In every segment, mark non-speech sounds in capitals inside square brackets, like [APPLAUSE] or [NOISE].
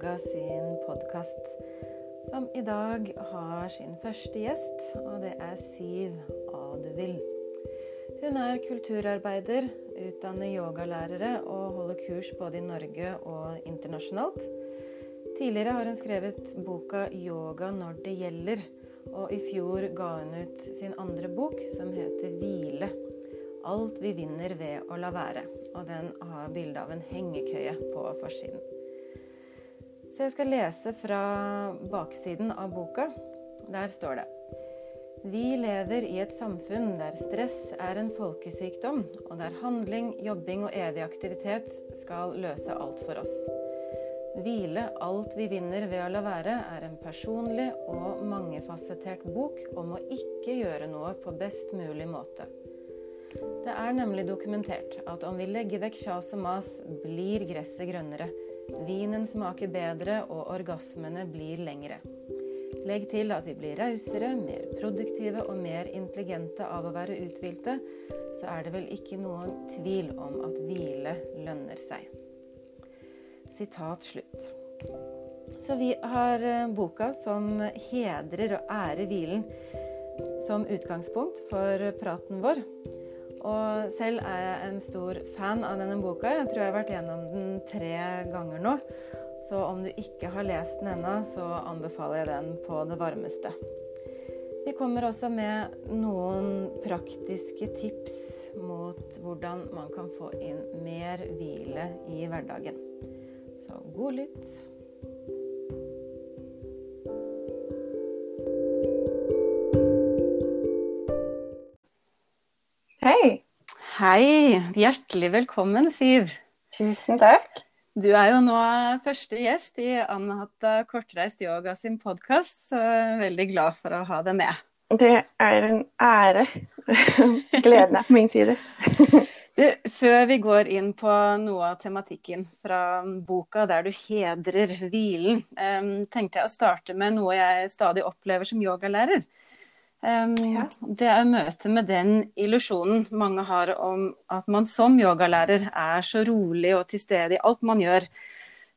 Yoga sin podkast, som i dag har sin første gjest, og det er Siv Aduvill. Hun er kulturarbeider, utdanner yogalærere og holder kurs både i Norge og internasjonalt. Tidligere har hun skrevet boka 'Yoga når det gjelder', og i fjor ga hun ut sin andre bok, som heter 'Hvile'. Alt vi vinner ved å la være. Og den har bilde av en hengekøye på forsiden. Så jeg skal lese fra baksiden av boka. Der står det Vi lever i et samfunn der stress er en folkesykdom, og der handling, jobbing og evig aktivitet skal løse alt for oss. Hvile alt vi vinner ved å la være, er en personlig og mangefasettert bok om å ikke gjøre noe på best mulig måte. Det er nemlig dokumentert at om vi legger vekk kjas og mas, blir gresset grønnere. Vinen smaker bedre, og orgasmene blir lengre. Legg til at vi blir rausere, mer produktive og mer intelligente av å være uthvilte, så er det vel ikke noen tvil om at hvile lønner seg. Sitat slutt. Så vi har eh, boka som hedrer og ærer hvilen som utgangspunkt for praten vår. Og selv er jeg en stor fan av denne boka. Jeg tror jeg har vært gjennom den tre ganger nå. Så om du ikke har lest den ennå, så anbefaler jeg den på det varmeste. Vi kommer også med noen praktiske tips mot hvordan man kan få inn mer hvile i hverdagen. Så god lytt. Hei. Hjertelig velkommen, Siv. Tusen takk. Du er jo nå første gjest i Anahata Kortreist Yoga sin podkast, så jeg er veldig glad for å ha deg med. Det er en ære. Gleden er på min side. [LAUGHS] Du, før vi går inn på noe av tematikken fra boka der du hedrer hvilen, um, tenkte jeg å starte med noe jeg stadig opplever som yogalærer. Um, ja. Det er møtet med den illusjonen mange har om at man som yogalærer er så rolig og til stede i alt man gjør.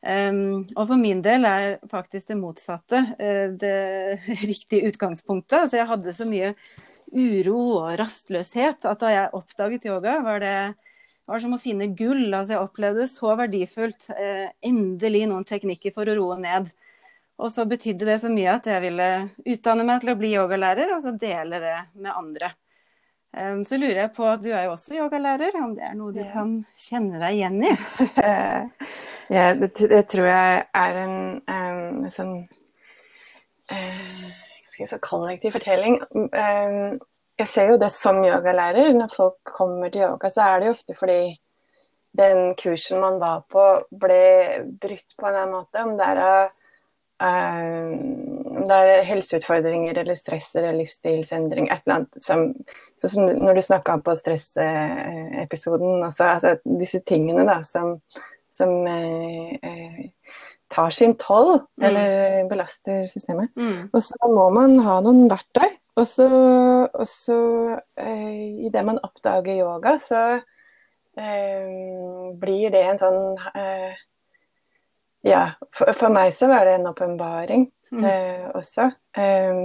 Um, og for min del er faktisk det motsatte uh, det [LAUGHS] riktige utgangspunktet. Altså jeg hadde så mye uro og rastløshet at da jeg oppdaget yoga, var det var som å finne gull. Altså jeg opplevde det så verdifullt. Uh, endelig noen teknikker for å roe ned. Og så betydde det så mye at jeg ville utdanne meg til å bli yogalærer, og så dele det med andre. Um, så lurer jeg på, du er jo også yogalærer, om det er noe du kan kjenne deg igjen i? [LAUGHS] ja, det, det, tror jeg er en, en sånn uh, skal jeg si, kollektiv fortelling. Um, jeg ser jo det som yogalærer. Når folk kommer til yoga, så er det jo ofte fordi den kursen man var på, ble brutt på en annen måte. Om det er av om det er helseutfordringer eller stress eller livsstilsendring, et eller annet som, som Når du snakka på stressepisoden, altså, altså, disse tingene da, som, som eh, eh tar sin toll, mm. eller belaster systemet. Mm. Og så må man ha noen verktøy. Og så, og så eh, idet man oppdager yoga, så eh, blir det en sånn eh, ja, for, for, meg så var det en åpenbaring mm. eh, også. Um,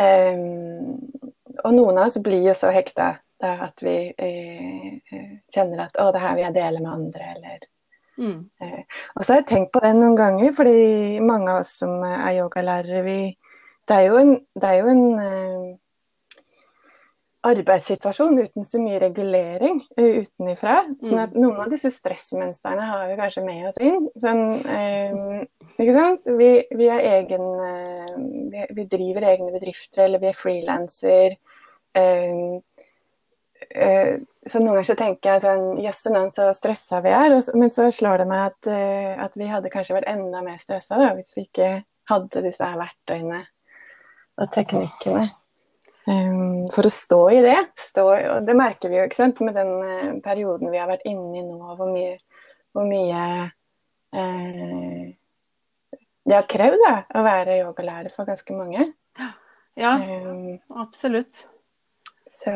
um, og noen av oss blir jo så hekta at vi eh, eh, kjenner at 'å, det her vil jeg dele med andre', eller mm. eh, Og så har jeg tenkt på det noen ganger, fordi mange av oss som er yogalærere, vi Det er jo en, det er jo en eh, arbeidssituasjon uten så mye regulering uh, utenifra. Sånn at mm. noen av disse stressmønstrene har vi kanskje med oss inn. Sånn, uh, ikke sant? Vi, vi, egen, uh, vi, vi, driver egne bedrifter, eller vi er frilanser. så noen ganger så tenker jeg sånn Jøss, så stressa vi er. Så, men så slår det meg at, at, vi hadde kanskje vært enda mer stressa hvis vi ikke hadde disse her verktøyene og teknikkene. Um, for å stå i det. Stå, og det merker vi jo ikke sant, med den uh, perioden vi har vært inne i nå, hvor mye, hvor mye eh, det har krevd da, å være yogalærer for ganske mange. Ja, um, absolutt. Så,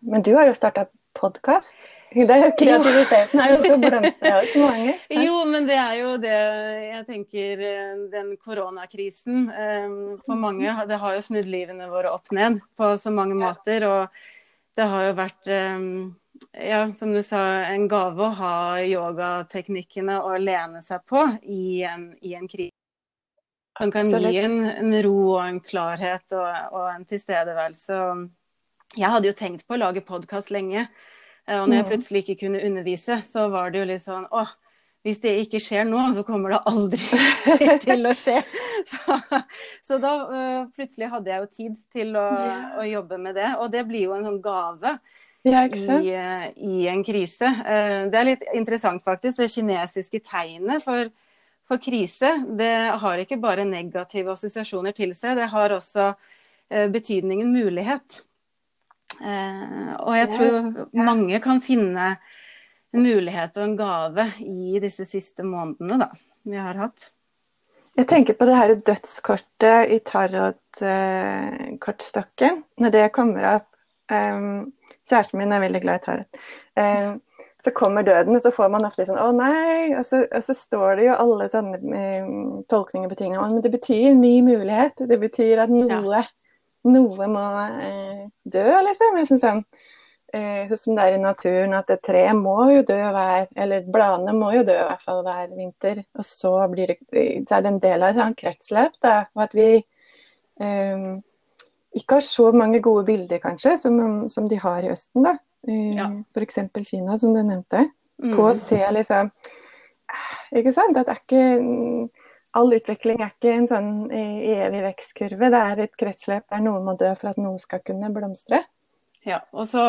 men du har jo starta podkast? [LAUGHS] Er kreativiteten er jo så blomstrende. [LAUGHS] Jo, men det er jo det jeg tenker eh, Den koronakrisen eh, for mange Det har jo snudd livene våre opp ned på så mange måter. Og det har jo vært eh, ja, som du sa, en gave å ha yogateknikkene å lene seg på i en, i en krise. Som kan gi en, en, ro og en klarhet og, og en tilstedeværelse. Jeg hadde jo tenkt på å lage podkast lenge. Eh, og når jeg mm. plutselig ikke kunne undervise, så var det jo litt sånn åh, hvis det ikke skjer nå, så kommer det aldri [LAUGHS] til å skje. [LAUGHS] Så, så da uh, plutselig hadde jeg jo tid til å, å, jobbe med det. Og det blir jo en sånn gave ja, i, uh, i, en krise. Uh, det er litt interessant faktisk, det kinesiske tegnet for, for, krise. Det har ikke bare negative assosiasjoner til seg, det har også betydningen mulighet. Eh, og jeg tror mange kan finne en mulighet og en gave i disse siste månedene da, vi har hatt. Jeg tenker på det her dødskortet i tarotkortstokken. Eh, Når det kommer opp um, Kjæresten min er veldig glad i tarot. Um, så kommer døden, og så får man ofte sånn Å nei! Og så, og så står det jo alle sånne um, tolkninger på tingene. Men det betyr ny mulighet. Det betyr at noe ja noe må eh, dø, liksom. Jeg synes sånn, eh, som det er i naturen, at et tre må jo dø hver Eller bladene må jo dø i hvert fall hver vinter. Og så, blir det, så er det en del av et sånt kretsløp. Da, og at vi eh, ikke har så mange gode bilder, kanskje, som, som de har i Østen. da. Eh, ja. F.eks. Kina, som du nevnte. Mm. På å se liksom Ikke sant? At det er ikke all utvikling er ikke en sånn evig vekstkurve. Det er et kretsløp der noen må dø for at noe skal kunne blomstre. Ja, og så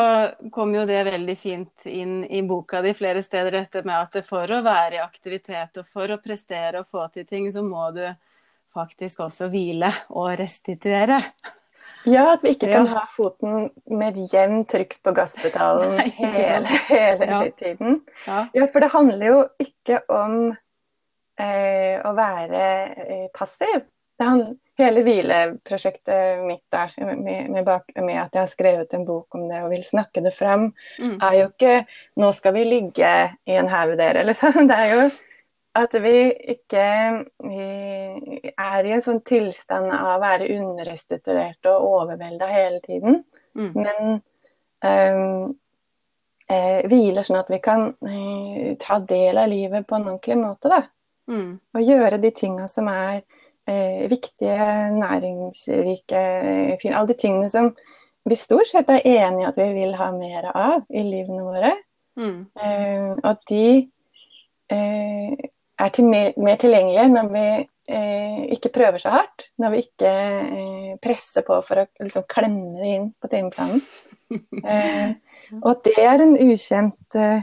kom jo det veldig fint inn i boka di flere steder, dette med at for å være i aktivitet og for å prestere og få til ting, så må du faktisk også hvile og restituere. Ja, at vi ikke kan ja. ha foten med jevn jevnt trykk på gasspedalen [LAUGHS] hele, hele ja. tiden. Ja. ja, for det handler jo ikke om eh, å være eh, passiv. Han, hele hvileprosjektet mitt der, med, med, bak, med, at jeg har skrevet en bok om det og vil snakke det frem, mm. er jo ikke 'nå skal vi ligge i en haug, dere', liksom. [LAUGHS] Det er jo at vi ikke vi er i en sånn tilstand av å være underrestituert og overvelda hele tiden. Mm. Men um, eh, hviler sånn at vi kan eh, ta del av livet på en ordentlig måte. da. Mm. Og gjøre de tinga som er eh, viktige, næringsrike, fine. Alle de tingene som vi stort sett er enige i at vi vil ha mer av i livene våre. Mm. Eh, og de eh, er til mer, mer, tilgjengelige når vi eh, ikke prøver så hardt. Når vi ikke eh, presser på for å liksom, klemme det inn på timeplanen. [LAUGHS] Eh, og det er en ukjent sånn,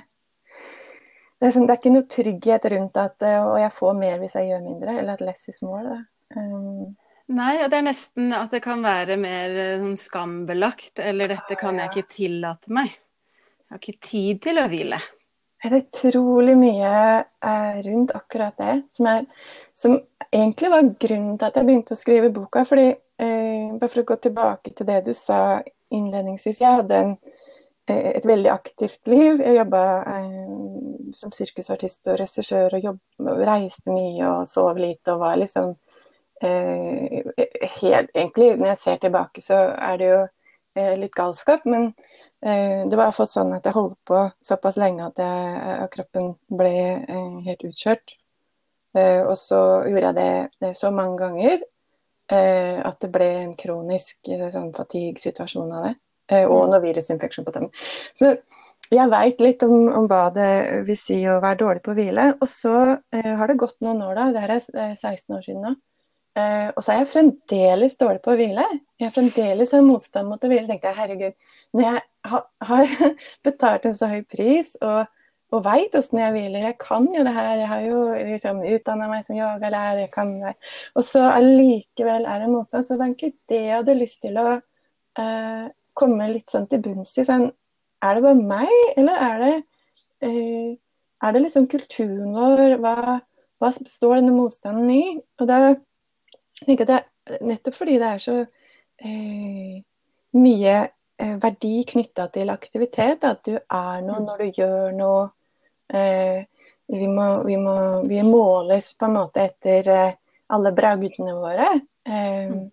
det er, ikke noe trygghet rundt at eh, og jeg får mer hvis jeg gjør mindre, eller at less is more. Um, Nei, det er nesten at det kan være mer eh, sånn skambelagt, eller dette kan jeg ikke tillate meg. Jeg har ikke tid til å hvile. Det er utrolig mye eh, rundt akkurat det, som, er, som, egentlig var grunnen til at jeg begynte å skrive boka. fordi, eh, Bare for å gå tilbake til det du sa innledningsvis. Jeg hadde en Eh, et veldig aktivt liv. Jeg jobba eh, som sirkusartist og regissør og, jobb, reiste mye og sov lite og var liksom eh, helt Egentlig, når jeg ser tilbake, så er det jo eh, litt galskap, men eh, det var fått sånn at jeg holdt på såpass lenge at, jeg, at eh, kroppen ble helt utkjørt. og så gjorde jeg det, det så mange ganger at det ble en kronisk sånn fatigue-situasjon av det. Eh, og mm. noe virusinfeksjon på tømmen. Så jeg veit litt om, om, hva det vil si å være dårlig på å hvile. Og så eh, har det gått noen år, da. Det her er 16 år siden nå. Eh, og så er jeg fremdeles dårlig på å hvile. Jeg har fremdeles har motstand mot å hvile. tenkte jeg, herregud, når jeg ha, har [LAUGHS] betalt en så høy pris og, og veit åssen jeg hviler, jeg kan jo det her, jeg har jo liksom utdanna meg som yogalærer, jeg kan det. Og så allikevel er det motstand. Så det er ikke det jeg hadde lyst til å eh, komme litt sånn til bunns i sånn Er det bare meg, eller er det, eh, er det liksom kulturen vår? Hva, hva står denne motstanden i? Og da tenker jeg at det, Nettopp fordi det er så eh, mye verdi knytta til aktivitet. At du er noe mm. når du gjør noe. Eh, vi, må, vi, må, vi, måles på en måte etter eh, alle bragdene våre. Eh, mm.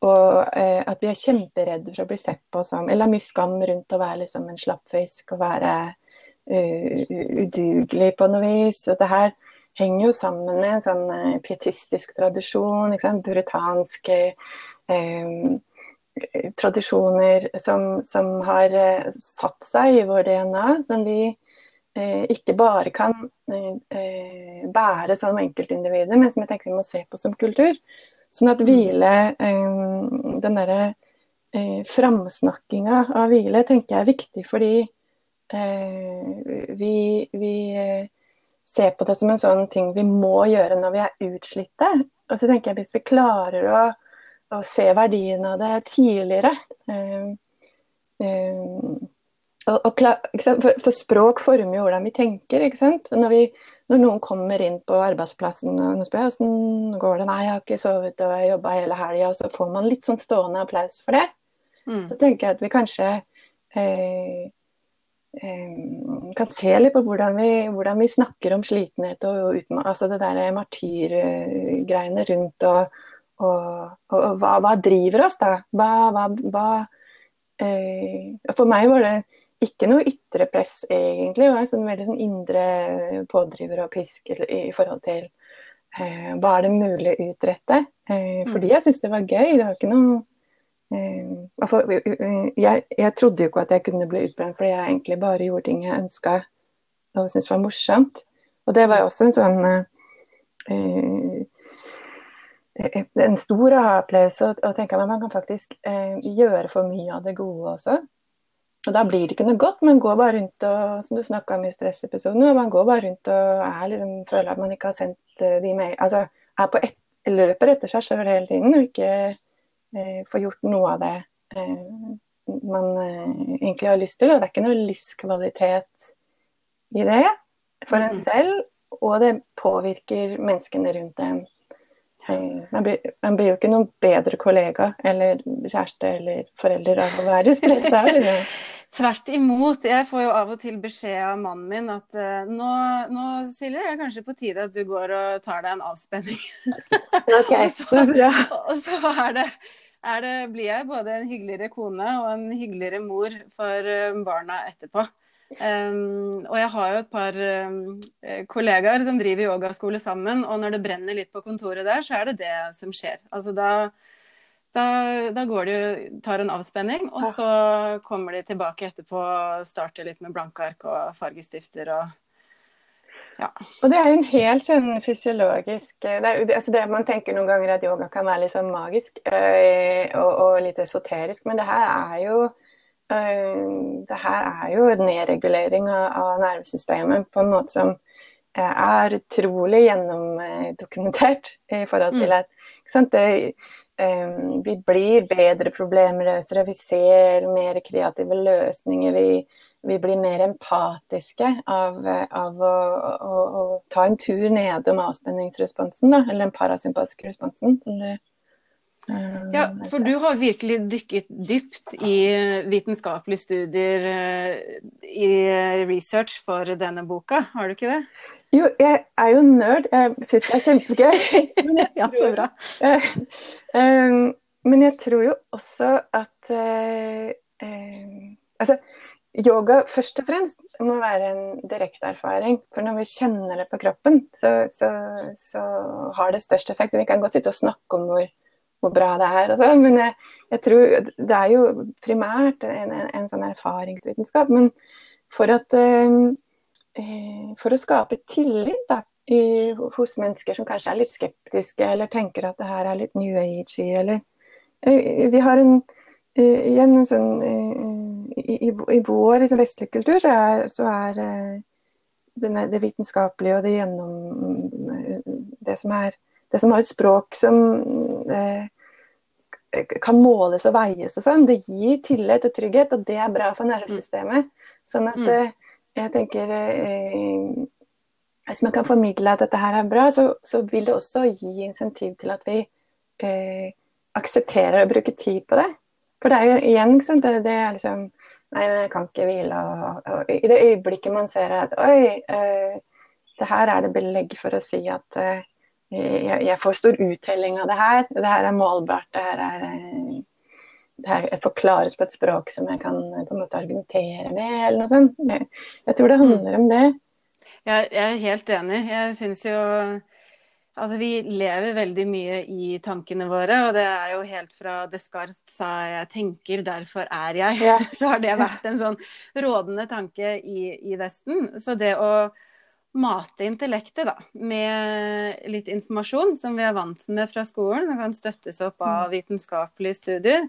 Og eh, at vi er kjemperedde for å bli sett på som Eller mye skam rundt å være liksom en slappfisk og være uh, udugelig på noe vis. Og det her henger jo sammen med en sånn uh, pietistisk tradisjon. Puritanske uh, tradisjoner som, som har satt seg i vår DNA. Som vi ikke bare kan bære som enkeltindivider, men som jeg tenker vi må se på som kultur. Sånn at hvile, eh, den derre eh, framsnakkinga av hvile, tenker jeg er viktig fordi eh, vi, vi eh, ser på det som en sånn ting vi må gjøre når vi er utslitte. Og så tenker jeg hvis vi klarer å, å se verdien av det tidligere og, og, for, for, språk former jo hvordan vi tenker. ikke sant? Når vi når noen kommer inn på arbeidsplassen og spør hvordan går det, nei, jeg har ikke sovet og jeg jobba hele helga, og så får man litt sånn stående applaus for det. Mm. Så tenker jeg at vi kanskje eh, eh, kan se litt på hvordan vi, hvordan vi snakker om slitenhet og uten, altså det der martyrgreiene rundt og, og, og, og hva, hva, driver oss, da? Hva, hva eh, For meg var det ikke noe ytre press, egentlig. Var en sånn veldig sånn indre pådriver og pisk i forhold til eh, hva er det mulig å utrette. Eh, fordi mm. jeg syntes det var gøy. Det var ikke noe eh, for, jeg, jeg, trodde jo ikke at jeg kunne bli utbrent fordi jeg egentlig bare gjorde ting jeg ønska og syntes var morsomt. Og det var jo også en sånn eh, en stor aha-opplevelse å tenke at man kan faktisk eh, gjøre for mye av det gode også. Og da blir det ikke noe godt. Man går bare rundt og som du om i stressepisoden, man går bare rundt og er, liksom, føler at man ikke har sendt eh, de mail... Altså er på et, løper etter seg sjøl hele tiden og ikke eh, får gjort noe av det eh, man eh, egentlig har lyst til. Og det er ikke noe livskvalitet i det for en mm. selv, og det påvirker menneskene rundt en. Eh, man blir, man blir, jo ikke noen bedre kollega eller kjæreste eller forelder av å være stressa. [LAUGHS] Tvert imot. Jeg får jo av og til beskjed av mannen min at uh, nå, nå Silje, er kanskje på tide at du går og tar deg en avspenning. [LAUGHS] okay, [LAUGHS] og så, og så er det, er det, blir jeg både en hyggeligere kone og en hyggeligere mor for uh, barna etterpå. Um, og jeg har jo et par um, kollegaer som driver yogaskole sammen, og når det brenner litt på kontoret der, så er det det som skjer. Altså da, da, da går de tar en avspenning, og så kommer de tilbake etterpå og starter litt med blanke ark og fargestifter og ja. Og det er jo en helt sånn fysiologisk det, er, altså det Man tenker noen ganger at yoga kan være litt sånn magisk øh, og, og litt esoterisk, men det her er jo Eh, det her er jo nedregulering av nervesystemet på en måte som eh, er utrolig gjennomdokumentert i forhold til mm. at det, eh, vi blir bedre problemløsere, vi ser mer kreative løsninger. Vi, vi blir mer empatiske av, av å, å, å, ta en tur nedom avspenningsresponsen, da, eller den parasympatiske responsen, som det Eh, ja, for du har virkelig dykket dypt i vitenskapelige studier, eh, i research for denne boka, har du ikke det? Jo, jeg er jo nerd. Jeg syns det er kjempegøy. [LAUGHS] ja, så bra. [LAUGHS] Eh, men jeg tror jo også at Altså, yoga først og fremst må være en direkte erfaring. For når vi kjenner det på kroppen, så, så, så har det størst effekt. Vi kan godt sitte og snakke om hvor hvor bra det er. Altså. Men jeg, jeg, tror det er jo primært en, en, en sånn erfaringsvitenskap. Men for, at, eh, for å skape tillit da, i, hos mennesker som kanskje er litt skeptiske, eller tenker at det her er litt new age eller eh, Vi har en uh, igjen en sånn i, i, i, vår liksom, vestlige kultur så er, så er denne, det vitenskapelige og det gjennom Det som er det som har et språk som eh, kan måles og veies og sånn, det gir tillit og trygghet, og det er bra for nervesystemet. Sånn at mm. eh, jeg tenker eh, Hvis man kan formidle at dette her er bra, så, så vil det også gi insentiv til at vi eh, aksepterer å bruke tid på det. For det er jo igjen, ikke sant, det, det er liksom Nei, men jeg kan ikke hvile. Og, og, I det øyeblikket man ser at oi, eh, det her er det belegg for å si at uh, jeg, jeg, får stor uttelling av det her. Det her er målbart. Det her er det her forklares på et språk som jeg kan på en måte argumentere med, eller noe sånt. Jeg, jeg tror det handler om det. Jeg, jeg er helt enig. Jeg syns jo Altså, vi lever veldig mye i tankene våre, og det er jo helt fra Descartes sa 'jeg tenker, derfor er jeg', ja. [LAUGHS] så har det vært en sånn rådende tanke i, i Vesten. Så det å mate intellektet da, med litt informasjon som vi er vant med fra skolen, og kan støttes opp av mm. vitenskapelige studier,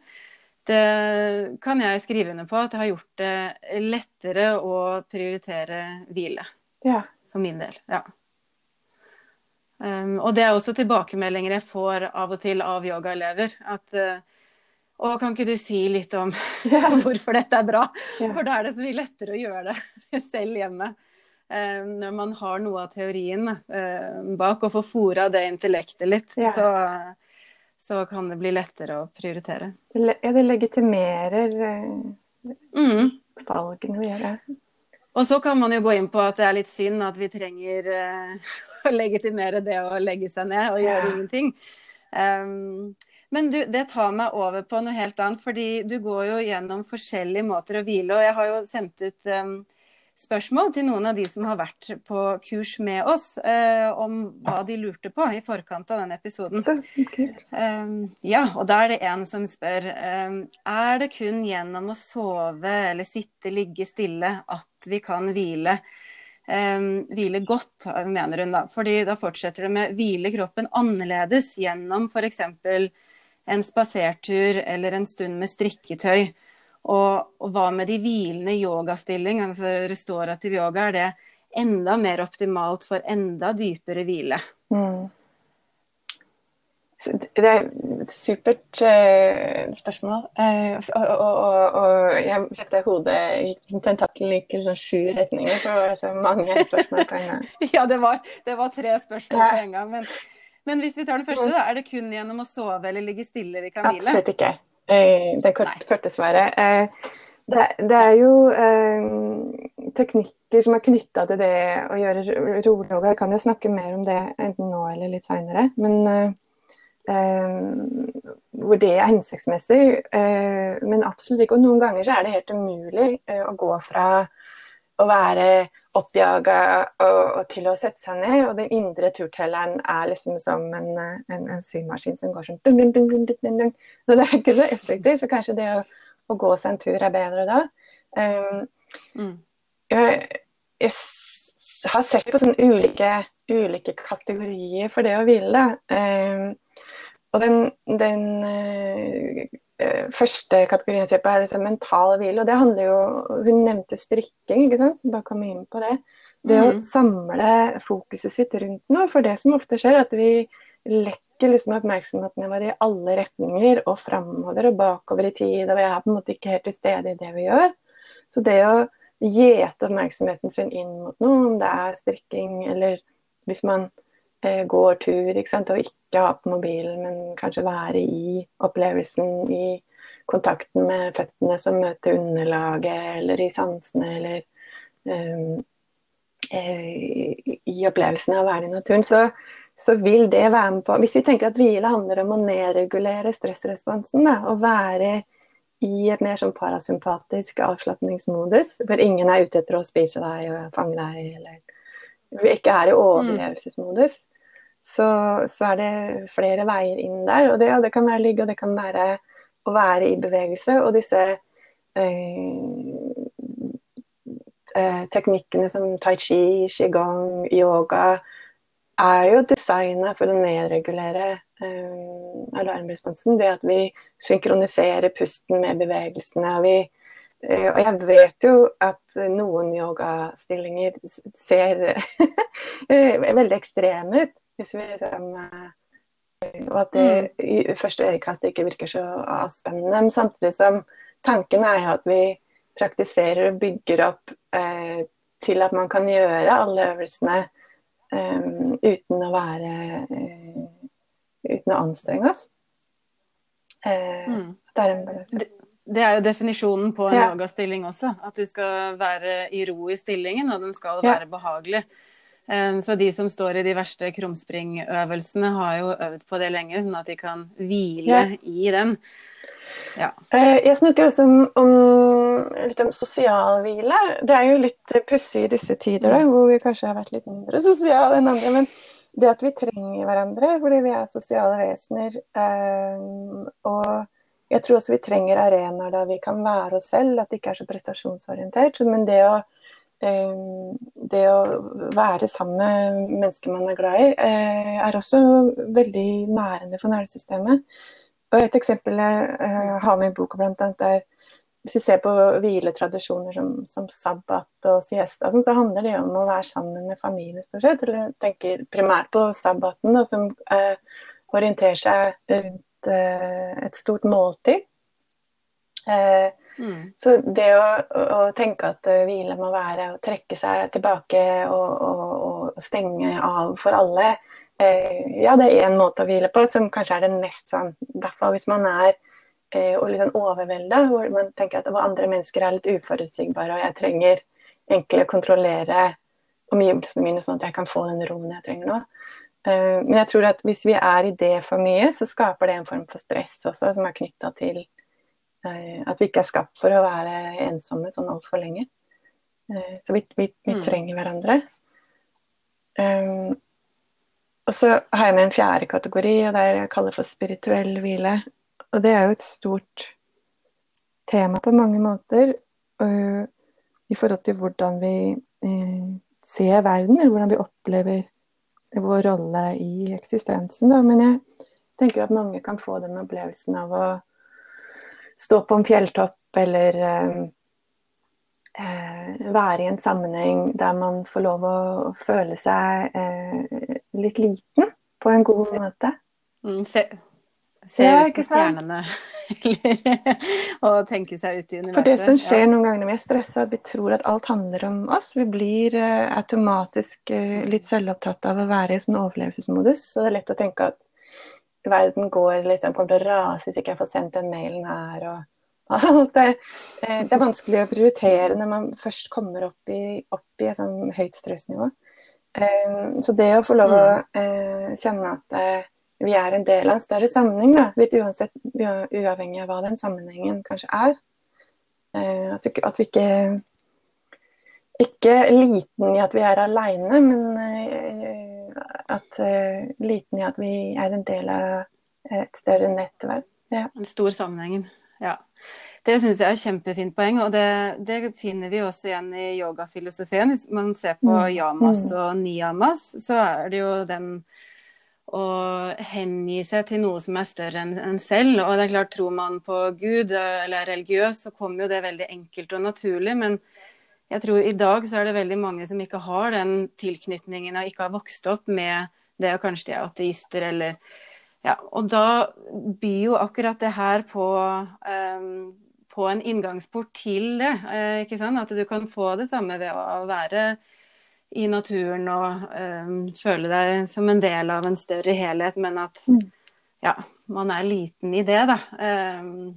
det kan jeg skrive under på at det har gjort det lettere å prioritere hvile. Ja. For min del. Ja. Um, og det er også tilbakemeldinger jeg får av og til av yogaelever. At uh, å, kan ikke du si litt om [LAUGHS] hvorfor dette er bra? Ja. For da er det så mye lettere å gjøre det [LAUGHS] selv hjemme. Um, når man har noe av teorien uh, bak, og får fora det intellektet litt, ja. så, så, kan det bli lettere å prioritere. Ja, det legitimerer mm. valgene vi gjør. Og så kan man jo gå inn på at det er litt synd at vi trenger [LAUGHS] å legitimere det å legge seg ned og gjøre ja. ingenting. Um, men du, det tar meg over på noe helt annet, fordi du går jo gjennom forskjellige måter å hvile. Og jeg har jo sendt ut um, spørsmål til noen av de som har vært på kurs med oss, eh, om hva de lurte på i forkant av denne episoden. Um, ja, og da er det en som spør um, er det kun gjennom å sove eller sitte, ligge stille at vi kan hvile. Um, hvile godt, mener hun da. Fordi da fortsetter det med hvile kroppen annerledes gjennom f.eks. en spasertur eller en stund med strikketøy. Og, og, hva med de hvilende yogastilling, altså restorativ yoga, er det enda mer optimalt for enda dypere hvile? Mm. Det er et supert uh, spørsmål. Uh, og, og, og, jeg setter hodet i tentakelen i sånn sju retninger, for altså, mange spørsmål på en gang. [LAUGHS] ja, det var, det var, tre spørsmål på en gang. Men, men hvis vi tar det første, da, er det kun gjennom å sove eller ligge stille vi kan hvile? Absolutt ikke. Eh, det kort, korte svaret. Eh, det, det, er jo eh, teknikker som er knytta til det å gjøre rolig. Jeg kan jo snakke mer om det enten nå eller litt seinere. Men eh, hvor det er hensiktsmessig. Eh, men absolutt ikke. Og noen ganger så er det helt umulig eh, å gå fra å være oppjaga og, og, til å sette seg ned. Og den indre turtelleren er liksom som en, en, en symaskin som går sånn dun, dun, dun, dun, dun. Så det er ikke så effektivt. Så kanskje det å, å gå seg en tur er bedre da. Um, mm. jeg, jeg, har sett på sånne ulike, ulike kategorier for det å hvile. Um, og den, den uh, første kategorien jeg ser på, er liksom mental hvile. Og det handler jo Hun nevnte strikking, ikke sant? Så bare komme inn på det. Det mm. å samle fokuset sitt rundt noe. For det som ofte skjer, er at vi lekker liksom oppmerksomheten vår i alle retninger og framover og bakover i tid. Og vi er på en måte ikke helt til stede i det vi gjør. Så det å gjete oppmerksomheten sin inn mot noe, om det er strikking eller hvis man eh, går tur ikke sant? og ikke ha på mobilen, men kanskje være i opplevelsen, i kontakten med føttene som møter underlaget, eller i sansene, eller um, eh, i opplevelsen av å være i naturen, så, så, vil det være med på Hvis vi tenker at hvile handler om å nedregulere stressresponsen, da, og være i et mer sånn parasympatisk avslapningsmodus, hvor ingen er ute etter å spise deg og fange deg, eller vi ikke er i mm. overlevelsesmodus, så, så, er det flere veier inn der. Og det, og det kan være ligge, og det kan være å være i bevegelse. Og disse eh, eh, teknikkene som tai chi, qigong, yoga er jo designa for å nedregulere eh, alarmresponsen Det at vi synkroniserer pusten med bevegelsene. og vi eh, og jeg vet jo at noen yogastillinger ser [LAUGHS] veldig ekstreme ut hvis vi liksom eh, Og at det mm. i første øyekast ikke virker så avspennende. Men samtidig som tanken er jo at vi praktiserer og bygger opp eh, til at man kan gjøre alle øvelsene eh, uten å være eh, Uten å anstrenge oss. Eh, mm. Det er en det er jo definisjonen på en ja. yogastilling også. At du skal være i ro i stillingen, og den skal ja. være behagelig. Så de som står i de verste krumspringøvelsene, har jo øvd på det lenge, sånn at de kan hvile ja. i den. Ja. Eh, jeg snakker også om, om, litt om sosial hvile. Det er jo litt pussig i disse tider, da, hvor vi kanskje har vært litt mindre sosiale enn andre. Men det at vi trenger hverandre fordi vi er sosiale vesener. Um, og jeg tror også vi trenger arenaer der vi kan være oss selv, at det ikke er så prestasjonsorientert. Men det å, det å være sammen med mennesker man er glad i, uh, er også veldig nærende for nervesystemet. Og Et eksempel jeg uh, har med i boka, blant er hvis vi ser på hviletradisjoner som, som sabbat og siesta, sånn, så handler det om å være sammen med familien stort sett. Eller tenker primært på sabbaten, da, som eh, orienterer seg rundt eh, et stort måltid. Eh, mm. Så det å, å, tenke at uh, hvile må være å trekke seg tilbake og, og, og stenge av for alle, eh, ja, det er én måte å hvile på, som kanskje er den mest sånn, hvert fall hvis man er Eh, og litt sånn overvelda, hvor man tenker at andre mennesker er litt uforutsigbare, og jeg trenger egentlig å kontrollere omgivelsene mine sånn at jeg kan få den roen jeg trenger nå. Eh, men jeg tror at hvis vi er i det for mye, så skaper det en form for stress også, som er knytta til eh, at vi ikke er skapt for å være ensomme sånn altfor lenge. Så vi, vi, vi mm. trenger hverandre. og så har jeg med en fjerde kategori, og det er jeg kaller for spirituell hvile. Og det er jo et stort tema på mange måter. Uh, I forhold til hvordan vi uh, ser verden, eller hvordan vi opplever vår rolle i eksistensen. Da. Men jeg tenker at mange kan få den opplevelsen av å stå på en fjelltopp eller eh, være i en sammenheng der man får lov å føle seg litt liten på en god måte. Mm, se, Se ja, ut på stjernene [LAUGHS] og tenke seg ut i universet. For det som skjer ja. noen ganger når vi er stressa, vi tror at alt handler om oss. Vi blir eh, automatisk uh, litt selvopptatt av å være i sånn overlevelsesmodus. Så det er lett å tenke at verden går, liksom, kommer til å rase hvis ikke jeg får sendt den mailen her. og alt det, uh, det er vanskelig å prioritere når man først kommer opp i, opp i et sånn høyt stressnivå. så det å få lov å mm. kjenne at vi er en del av en større sammenheng, da, litt uansett, uavhengig av hva den sammenhengen kanskje er. Eh, at, vi, at vi ikke ikke liten i at vi er aleine, men eh, at uh, liten i at vi er en del av et større nettverk. Ja. En stor sammenheng, ja. Det syns jeg er et kjempefint poeng, og det, det, finner vi også igjen i yogafilosofien. Hvis man ser på mm. yamas mm. og niyamas, så er det jo den å hengi seg til noe som er større enn en selv. Og det er klart, tror man på Gud eller er religiøs, så kommer jo det veldig enkelt og naturlig. Men jeg tror i dag så er det veldig mange som ikke har den tilknytningen og ikke har vokst opp med det, og kanskje de er ateister eller ja, Og da byr jo akkurat det her på, um, på en inngangsport til det. Uh, ikke sant? At du kan få det samme ved å være i naturen og um, føle deg som en del av en større helhet, men at mm. ja, man er liten i det, da. Um,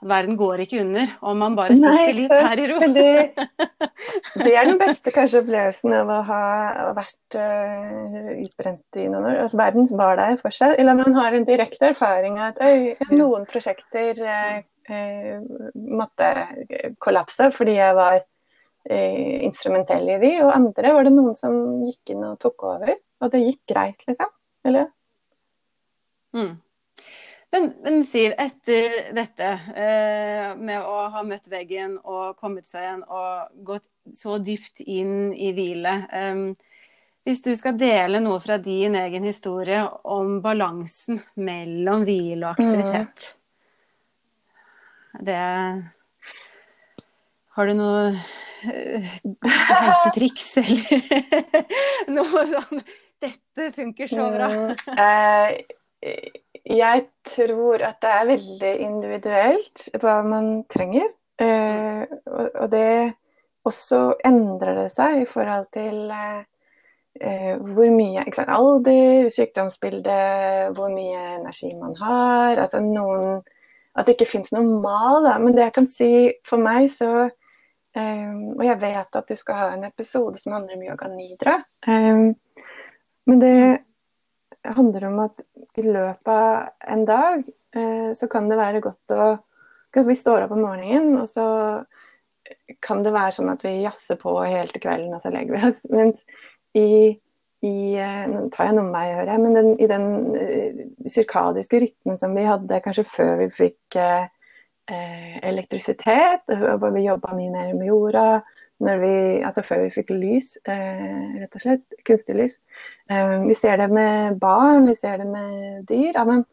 verden går ikke under om man bare sitter Nei, litt her i ro. det, [LAUGHS] det, er den beste kanskje opplevelsen av å ha vært uh, utbrent i noen år. Altså, verden var der for seg. Eller man har en direkte erfaring av at øy, noen prosjekter uh, uh, måtte kollapse fordi jeg var instrumentell i de, og andre var det noen som gikk inn og tok over. Og det gikk greit, liksom. Eller? Mm. Men, men, Siv, etter dette eh, med å ha møtt veggen og kommet seg igjen og gått så dypt inn i hvile eh, Hvis du skal dele noe fra din egen historie om balansen mellom hvile og aktivitet mm. Det Har du noe hentetriks [LAUGHS] eller noe sånn 'Dette funker så bra'? Mm, eh, jeg tror at det er veldig individuelt hva man trenger. Eh, og, det også endrer det seg i forhold til eh, hvor mye sant, Alder, sykdomsbilde, hvor mye energi man har. Altså noen at det ikke fins noen mal. Da. Men det jeg kan si for meg, så um, Og jeg vet at du skal ha en episode som handler om yoga nidra. Um, men det handler om at i løpet av en dag eh, så kan det være godt å Vi står opp om morgenen, og så kan det være sånn at vi jazzer på helt til kvelden, og så legger vi oss. [LAUGHS] Mens i i eh, Nå tar jeg noe med meg, jeg, men den, i den uh, rytmen som vi hadde kanskje før vi fikk uh, elektrisitet, hvor vi jobba mye mer med jorda, vi, altså før vi fikk lys, eh, rett og slett, kunstig lys. vi ser det med barn, vi ser det med dyr. Ja, men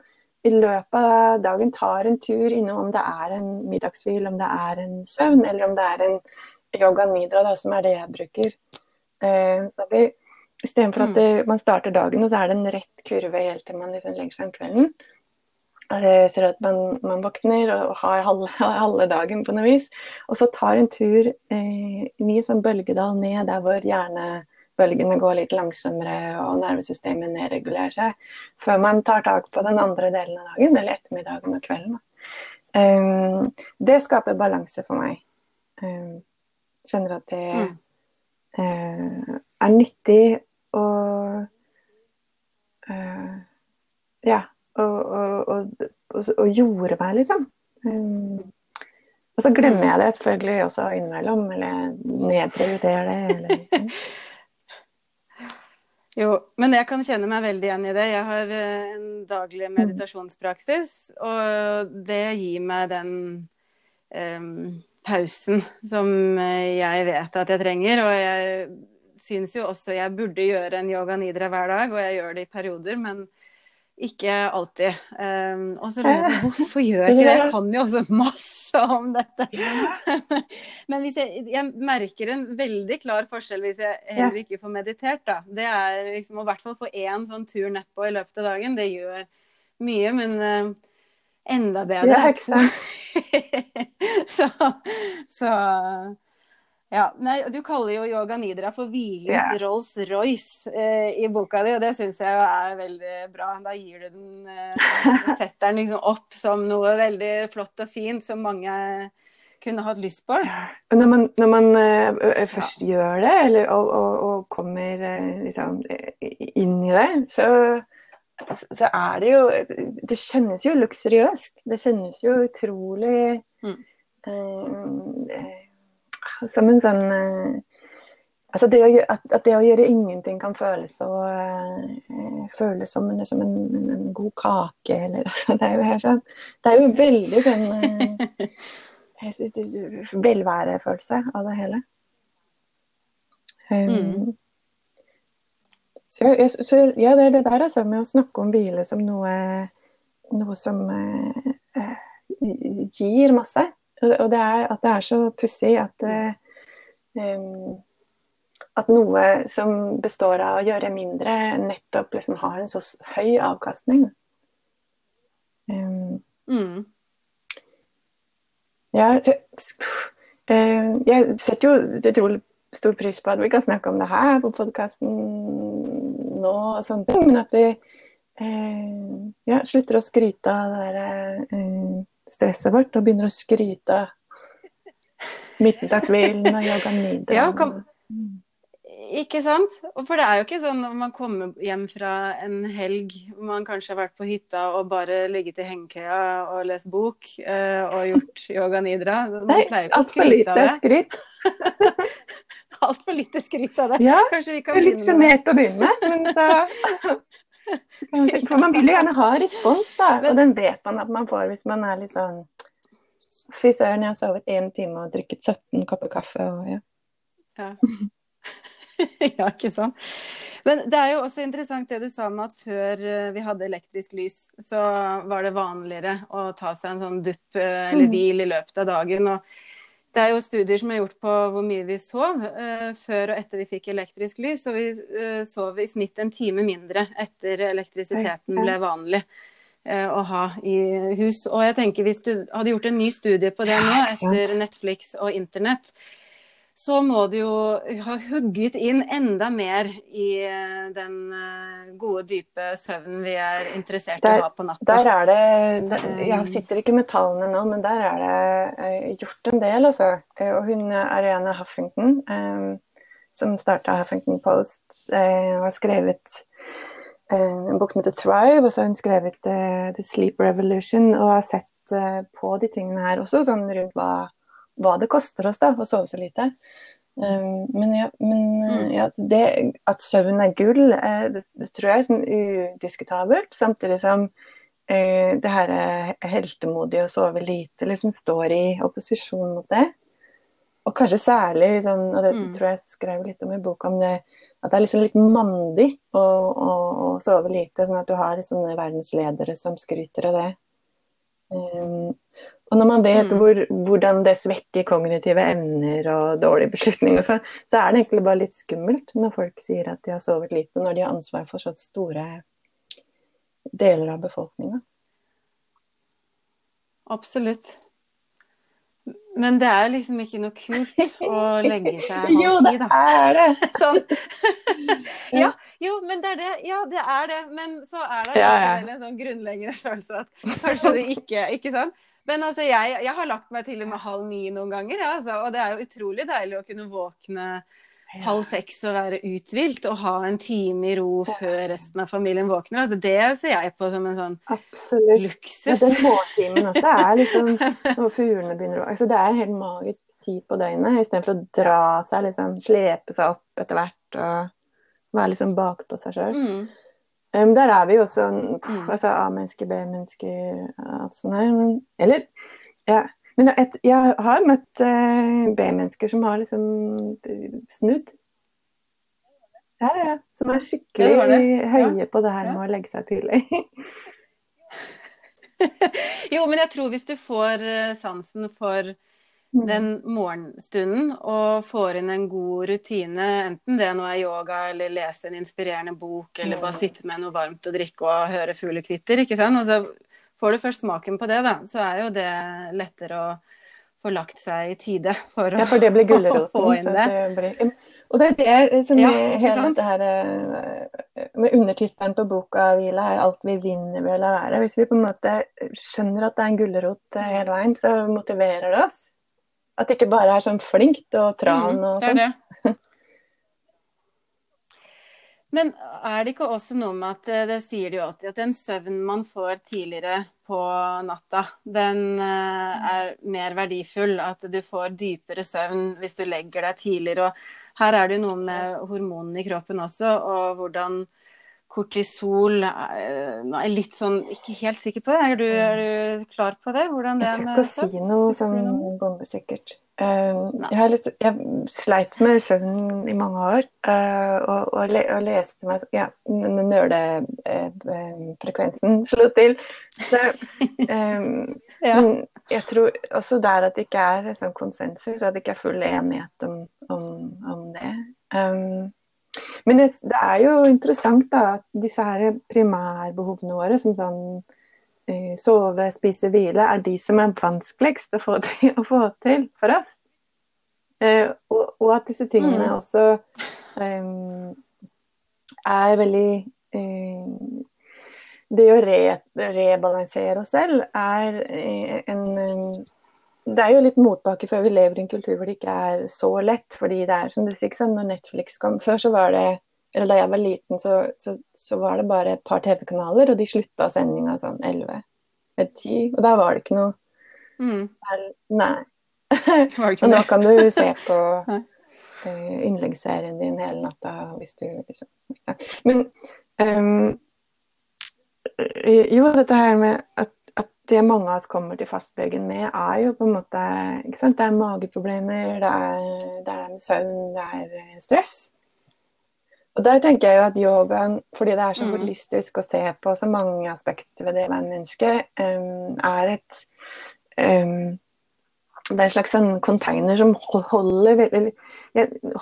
i løpet av dagen tar en tur innom om det er en middagshvil, om det er en søvn, eller om det er en yoga nidra, da, som er det jeg bruker. så vi Istedenfor at mm. det, man starter dagen, og så er det en rett kurve helt til man liksom legger seg om kvelden. Ser at man, man våkner og har halve, [LAUGHS] halve, dagen på noe vis. Og så tar en tur eh, ny sånn bølgedal ned der hvor hjernebølgene går litt langsommere og nervesystemet nedregulerer seg. Før man tar tak på den andre delen av dagen, eller ettermiddagen og kvelden. Um, det skaper balanse for meg. Um, kjenner at det mm. uh, er nyttig og uh, Ja. Og, og, og, og, gjorde meg, liksom. Um, og så glemmer jeg det selvfølgelig også innimellom, eller nedprioriterer det. Eller, [LAUGHS] liksom. Jo, men jeg kan kjenne meg veldig igjen i det. Jeg har eh, en daglig meditasjonspraksis, og det gir meg den um, pausen som jeg vet at jeg trenger. Og jeg syns jo også jeg burde gjøre en yoga nidra hver dag, og jeg gjør det i perioder, men ikke alltid. Um, og så lurer jeg på [LAUGHS] hvorfor gjør jeg ikke det? Jeg kan jo også [LAUGHS] masse om dette. men [LAUGHS] jeg, jeg, merker en veldig klar forskjell hvis jeg heller ikke får meditert, da. Det er liksom å i hvert fall få én sånn tur nedpå i løpet av dagen. Det gjør mye, men uh, enda bedre to. så, så ja, nei, Du kaller jo yoga nidra for hvilens yeah. Rolls-Royce eh, i boka di, og det syns jeg er veldig bra. Da gir du den eh, [LAUGHS] Setter den liksom opp som noe veldig flott og fint som mange kunne hatt lyst på. Når man, når man eh, først ja. gjør det, eller, og, og, og kommer uh, liksom, inn i det, så, så, er det jo Det kjennes jo luksuriøst. Det kjennes jo utrolig mm. uh, som en sånn eh, altså det å, at, at, det å gjøre ingenting kan føles, så, uh, føles som, en, som en, en, en, god kake. Eller, [LAUGHS] altså, det, er jo sånn, det er jo veldig sånn uh, velværefølelse av det hele. Um, mm. så, jeg, så, ja, det er det der altså, med å snakke om hvile som noe, noe som uh, gir masse. Og det er at det er så pussig at um, at noe som består av å gjøre mindre, nettopp liksom har en så høy avkastning. Um, mm. ja, så, uh, jeg setter jo utrolig stor pris på at vi kan snakke om det her på podkasten nå, og sånne ting, men at vi uh, ja, slutter å skryte av det derre uh, stresset vårt og begynner å skryte middagsviljen og yoga nidra. Ja, kan... Ikke sant? For det er jo ikke sånn når man kommer hjem fra en helg hvor man kanskje har vært på hytta og bare ligget i hengekøya og lest bok uh, og gjort [LAUGHS] yoga nidra. Man Nei, altfor lite skryt. [LAUGHS] altfor lite skryt av det. Ja, Kanskje vi kan begynne med Litt sjenert å begynne med, men så [LAUGHS] For man [LAUGHS] vil jo gjerne ha respons, da. Og den vet man at man får hvis man er litt sånn Fy søren, jeg har sovet én time og drukket 17 kopper kaffe og ja. ja. [LAUGHS] ja, ikke sant. Men det er jo også interessant det du sa med at før eh, vi hadde elektrisk lys, så var det vanligere å ta seg en sånn dupp eh, eller mm. hvil i løpet av dagen. Og det er jo studier som er gjort på hvor mye vi sov uh, før og etter vi fikk elektrisk lys. Og vi uh, sov i snitt en time mindre etter elektrisiteten ble vanlig uh, å ha i hus. Og jeg tenker hvis du hadde gjort en ny studie på det nå, etter Netflix og internett, så må du jo ha hugget inn enda mer i eh, den eh, gode, dype søvnen vi er interessert i å ha på natta. Der er det, der, Jeg sitter ikke med tallene nå, men der er det gjort en del, altså. Og hun Ariana Huffington, som starta Huffington Post, har skrevet en bok som heter 'Thrive', og så har hun skrevet 'The Sleep Revolution', og har sett på de tingene her også, sånn rundt hva hva det koster oss da, å sove så lite. Um, men, ja, men mm. ja, det, at søvn er gull, eh, det, det, tror jeg er sånn udiskutabelt. Samtidig som eh, det her heltemodige å sove lite liksom står i opposisjon mot det. Og kanskje særlig, liksom, og det mm. tror jeg skrev litt om i boka, om det, at det er liksom litt mandig å, å, å sove lite. Sånn at du har liksom verdensledere som skryter av det. Um, og når man vet mm. hvor, hvordan det svekker kognitive evner og dårlige beslutninger, så, så, er det egentlig bare litt skummelt når folk sier at de har sovet lite, når de har ansvar for så store deler av befolkninga. Absolutt. Men det er liksom ikke noe kult å legge seg [LAUGHS] halv ti, da. Jo, det er det! [LAUGHS] sånn. [LAUGHS] ja, jo, men det er det. Ja, det er det. Men så er det ja, ja. en sånn grunnleggende følelse at kanskje det ikke Ikke sant? Men altså, jeg, jeg, har lagt meg til og med halv ni noen ganger, ja, altså, og det er jo utrolig deilig å kunne våkne halv seks og være uthvilt og ha en time i ro før resten av familien våkner. Altså, det ser jeg på som en sånn Absolutt. luksus. Ja, den morgentimen også er [LAUGHS] liksom når fuglene begynner å altså, Det er en helt magisk tid på døgnet, istedenfor å dra seg, liksom slepe seg opp etter hvert og være liksom bakpå seg sjøl. Mm. Um, der er vi jo også mm. altså A-menneske, B-menneske altså, Eller ja. Men et, jeg har møtt uh, B-mennesker som har liksom snudd. Ja, ja. Som er skikkelig ja, det det. høye på det her med å legge seg tidlig. [LAUGHS] jo, men jeg tror hvis du får uh, sansen for. Den morgenstunden og får inn en god rutine, enten det nå er yoga eller lese en inspirerende bok eller bare sitte med noe varmt å drikke og høre fuglekvitter, ikke sant. Altså, får du først smaken på det, da, så er jo det lettere å få lagt seg i tide for å, ja, for det blir [LAUGHS] få inn det. det. Og det er det som ja, hele dette her eh, med undertittelen på boka hvile er alt vi vinner ved å la være'. Hvis vi på en måte skjønner at det er en gulrot eh, hele veien, så motiverer det oss. At det ikke bare er sånn flinkt og tran og sånn. Det er [LAUGHS] det. Men er det ikke også noe med at eh, det sier de jo alltid, at den søvnen man får tidligere på natta, den eh, er mer verdifull? At du får dypere søvn hvis du legger deg tidligere. Og her er det jo noe med hormonene i kroppen også, og hvordan kortisol eh, er litt sånn Ikke helt sikker på det. Er du, er du klar på det? Hvordan det Jeg tør ikke å si noe sånn bombesikkert. Uh, jeg, litt, jeg, sleit med søvn i mange år, uh, og, og, le, og, leste meg Ja, nølefrekvensen uh, slo til. Så, um, [LAUGHS] ja. Men jeg tror også der at det ikke er sånn konsensus, at det ikke er full enighet om, om, om det. Um, men det, det, er jo interessant da, at disse her primærbehovene våre, som sånn eh, sove, spise, hvile, er de som er vanskeligst å få [LAUGHS] til, å få til for oss. Eh, og, og, at disse tingene mm. også eh, er veldig eh, Det å re, rebalansere oss selv er eh, en det er jo litt motbakke før vi lever i en kultur hvor det ikke er så lett. fordi det er som du sier, sånn, når Netflix kom Før så var det eller Da jeg var liten, så, så, så var det bare et par TV-kanaler, og de slutta sendinga sånn 11 eller 10. Og da var det ikke noe mm. Nei. [LAUGHS] og nå kan du se på [LAUGHS] uh, innleggsserien din hele natta hvis du liksom ja. Men um, jo, dette her med at det mange av oss kommer til fastlegen med, er jo på en måte? Det er mageproblemer, det er, det er søvn, det er eh, stress. Og der tenker jeg jo at yogaen, fordi det er så mm. holistisk å se på så mange aspekter ved det menneske, um, er et um, det er en slags sånn container som holder veldig,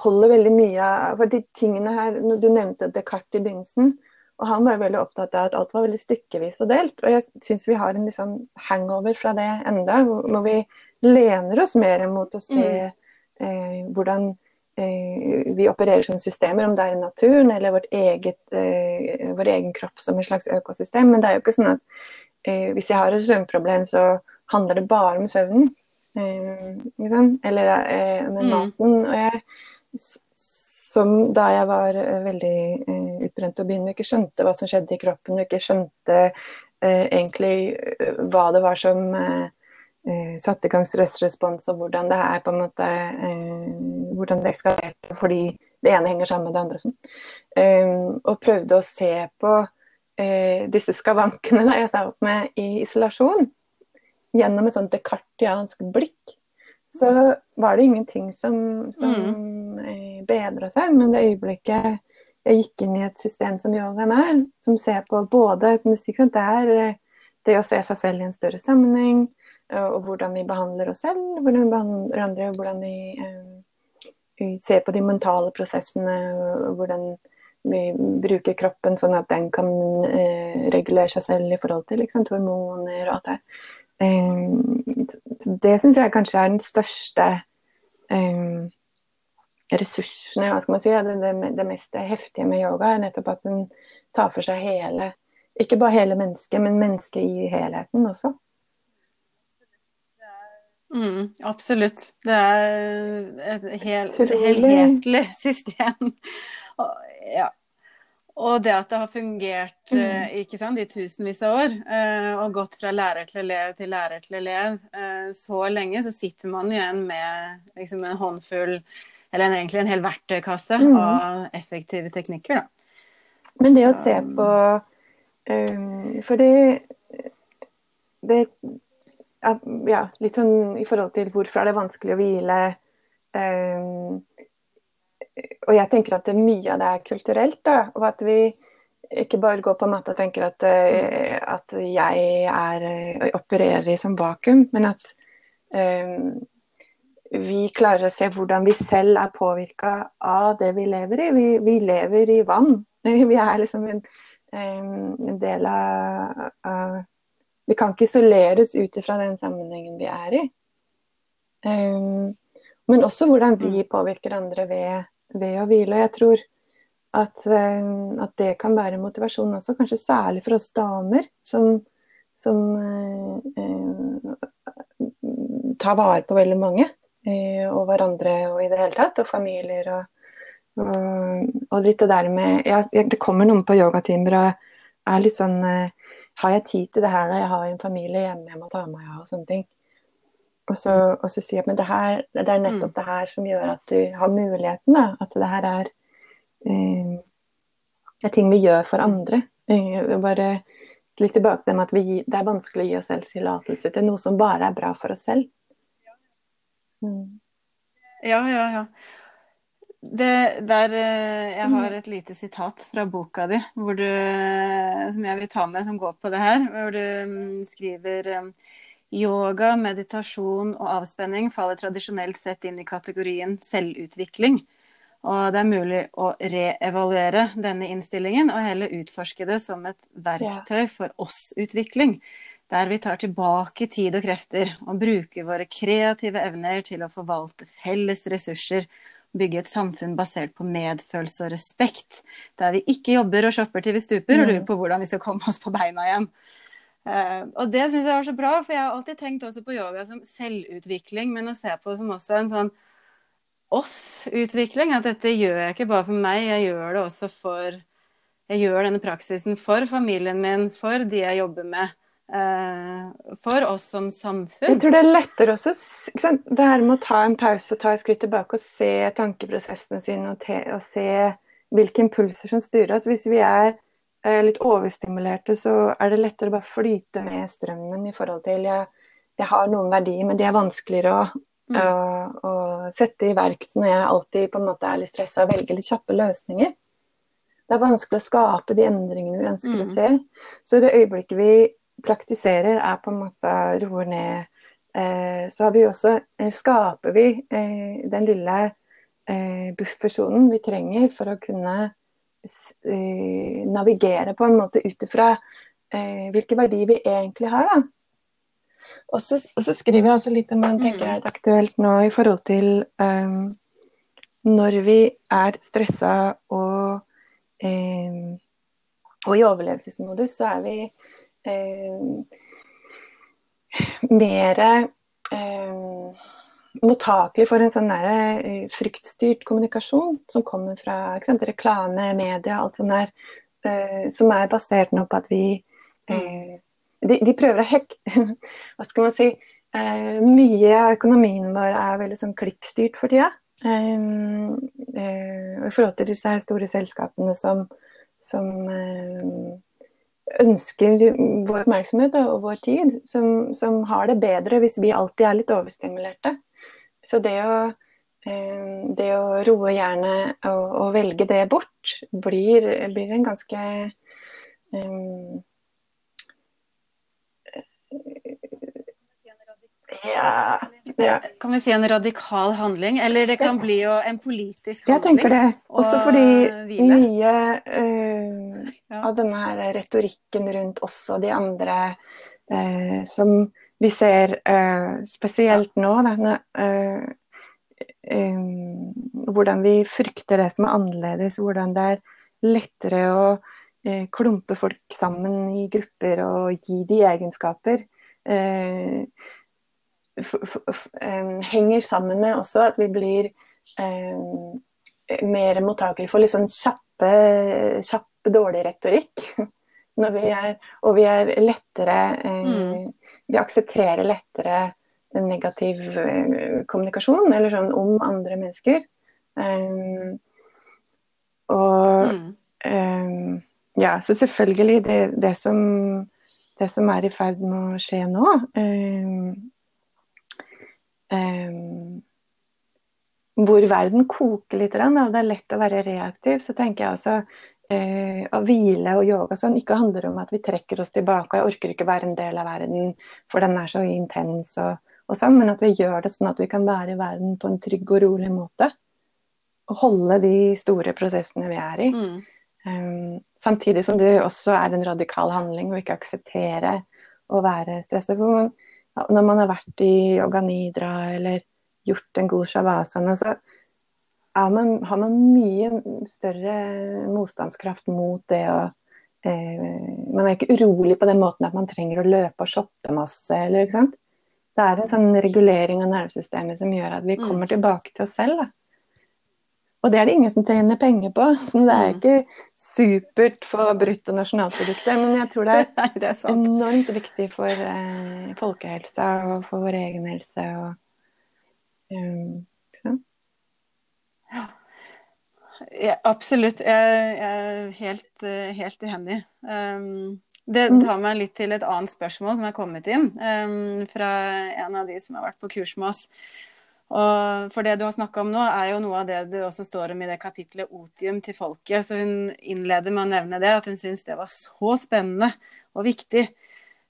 holder veldig mye av de tingene her Du nevnte Descartes i begynnelsen. Og han var veldig opptatt av at alt var veldig stykkevis og delt. Og jeg syns vi har en litt sånn hangover fra det enda, hvor vi lener oss mer mot å se mm. eh, hvordan eh, vi opererer som systemer, om det er i naturen eller vårt eget, eh, vår egen kropp som et slags økosystem. Men det er jo ikke sånn at eh, hvis jeg har et søvnproblem, så handler det bare om søvnen. eller med mm. maten. Og jeg som da jeg var uh, veldig uh, utbrent og begynte, ikke skjønte hva som skjedde i kroppen, og ikke skjønte eh, egentlig hva det var som satte i gang stressrespons, og hvordan det er på en måte hvordan det eskalerte fordi det ene henger sammen med det andre. Sånn. og prøvde å se på disse skavankene da jeg sa opp med i isolasjon, gjennom et sånt dekartiansk blikk så var det ingenting som, som mm. bedra seg. Men det øyeblikket jeg gikk inn i et system som yogaen er, som ser på både som musikk det er eh, det å se seg selv i en større sammenheng, og hvordan vi behandler oss selv, hvordan vi behandler andre, hvordan vi, eh, vi ser på de mentale prosessene, og hvordan vi bruker kroppen sånn at den kan eh, regulere seg selv i forhold til liksom, hormoner og alt det. Eh, det syns jeg kanskje er den største um, ressursene, hva skal man si, det, det, det, mest heftige med yoga, er nettopp at den tar for seg hele Ikke bare hele mennesket, men mennesket i helheten også. Mm, absolutt. Det er et hel, helhetlig system. ja. Og det at det har fungert mm. Eh, ikke sant, i tusenvis av år, eh, og gått fra lærer til elev til lærer til elev eh, så lenge, så sitter man igjen med liksom, en håndfull, eller en, egentlig en hel verktøykasse mm. av effektive teknikker. Da. Men det å se på um, For det, det ja, litt sånn i forhold til hvorfor er det vanskelig å hvile. Um, og jeg tenker at mye av det er kulturelt. Da, og at vi ikke bare går på matta og tenker at, uh, at jeg er, uh, opererer i som vakuum, men at um, vi klarer å se hvordan vi selv er påvirka av det vi lever i. Vi, vi, lever i vann. [LAUGHS] Vi er liksom en, en del av, av, Vi kan ikke isoleres ut ifra den sammenhengen vi er i. Um, men også hvordan vi påvirker andre ved ved å hvile. Jeg tror at, eh, at, det kan være motivasjon også, kanskje særlig for oss damer som, som eh, eh, tar vare på veldig mange. Eh, og hverandre og i det hele tatt, og familier og, og, og litt det der med ja, Det kommer noen på yogatimer og er litt sånn eh, Har jeg tid til det her da jeg har en familie hjemme jeg må ta meg av og sånne ting. Og så, og så jeg at det, her, det er nettopp mm. det her som gjør at du har muligheten. Da. At det her er, eh, er ting vi gjør for andre. Eh, bare litt tilbake til at vi, det er vanskelig å gi oss selv tillatelse til noe som bare er bra for oss selv. Mm. Ja, ja, ja. Det, der, eh, jeg har et lite sitat fra boka di du, som jeg vil ta med, som går på det her. Hvor du mm, skriver eh, Yoga, meditasjon og avspenning faller tradisjonelt sett inn i kategorien selvutvikling. Og det er mulig å reevaluere denne innstillingen og heller utforske det som et verktøy for oss-utvikling. Der vi tar tilbake tid og krefter og bruker våre kreative evner til å forvalte felles ressurser. Bygge et samfunn basert på medfølelse og respekt. Der vi ikke jobber og shopper til vi stuper og lurer på hvordan vi skal komme oss på beina igjen. Uh, og det syns jeg var så bra, for jeg har alltid tenkt også på yoga som selvutvikling, men å se på det som også en sånn oss-utvikling. At dette gjør jeg ikke bare for meg, jeg gjør det også for Jeg gjør denne praksisen for familien min, for de jeg jobber med. Uh, for oss som samfunn. Jeg tror det er lettere også Det her med å ta en pause og ta et skritt tilbake og se tankeprosessene sine og, og se hvilke impulser som styrer oss. Hvis vi er litt overstimulerte, så er det lettere å bare flyte med strømmen i forhold til jeg, jeg har noen verdier, men de er vanskeligere å, mm. å, å sette i verk når jeg alltid på en måte er litt stressa og velger litt kjappe løsninger. Det er vanskelig å skape de endringene vi ønsker mm. å se. Så det øyeblikket vi praktiserer, er på en måte roer ned. Eh, så har vi også, eh, skaper vi eh, den lille eh, buffersonen vi trenger for å kunne navigere på en måte ut ifra eh, hvilke verdier vi egentlig har. Da. Og så, og så skriver jeg også litt om man tenker er aktuelt nå i forhold til um, når vi er stressa og, um, og i overlevelsesmodus, så er vi um, mer um, mottakelig for en sånn der, fryktstyrt kommunikasjon som kommer fra sant, reklame, media, alt sånt der, uh, som er basert nå på at vi uh, de, de, prøver å hekte [LAUGHS] Hva skal man si? Uh, mye av økonomien vår er veldig sånn klikkstyrt for tida. I forhold til disse store selskapene som, som ønsker vår oppmerksomhet og vår tid, som, som, har det bedre hvis vi alltid er litt overstimulerte. Så det å, det å roe jernet og, og, velge det bort, blir, blir en ganske um, ja, ja. Kan vi si en radikal handling? Eller det kan bli jo en politisk handling? Jeg tenker det. Også fordi mye uh, ja. av denne her retorikken rundt oss og de andre uh, som vi ser uh, spesielt nå, da, hvordan vi frykter det som er annerledes, hvordan det er lettere å klumpe folk sammen i grupper og gi de egenskaper. Eh, henger sammen med også at vi blir eh, mer mottakelige for litt sånn kjappe, kjapp, dårlig retorikk. [LAUGHS] Når vi er, og vi er lettere eh, mm. Vi aksepterer lettere negativ eh, kommunikasjon, eller sånn om andre mennesker. Um, og mm. um, ja, så selvfølgelig det, det, som, det, som, er i ferd med å skje nå um, um, hvor verden koker litt, og det er lett å være reaktiv, så tenker jeg også uh, å hvile og yoga sånn ikke handler om at vi trekker oss tilbake og jeg orker ikke være en del av verden, for den er så intens og, og sånn, men at vi gjør det sånn at vi kan være i verden på en trygg og rolig måte. Og holde de store prosessene vi er i. Mm. Um, samtidig som det også er en radikal handling å ikke akseptere å være stresset. Når man har vært i yoga nidra eller gjort en god shavasana, så man, har man mye større motstandskraft mot det å eh, Man er ikke urolig på den måten at man trenger å løpe og shoppe masse. Eller, ikke sant? Det er en sånn regulering av nervesystemet som gjør at vi mm. kommer tilbake til oss selv. Da. Og det er det ingen som tjener penger på. [LAUGHS] Så det er mm. ikke supert for bruttonasjonalproduktet, men jeg tror det [LAUGHS] er, Nei, det er enormt viktig for eh, folkehelsa og for vår egen helse. Og, um, ja, absolutt. Jeg, er helt, eh, helt enig. Um, det mm. tar meg litt til et annet spørsmål som er kommet inn um, fra en av de som har vært på kurs med oss. Og for det du har snakka om nå, er jo noe av det det også står om i det kapitlet 'Otium til folket'. Så hun innleder med å nevne det, at hun syns det var så spennende og viktig.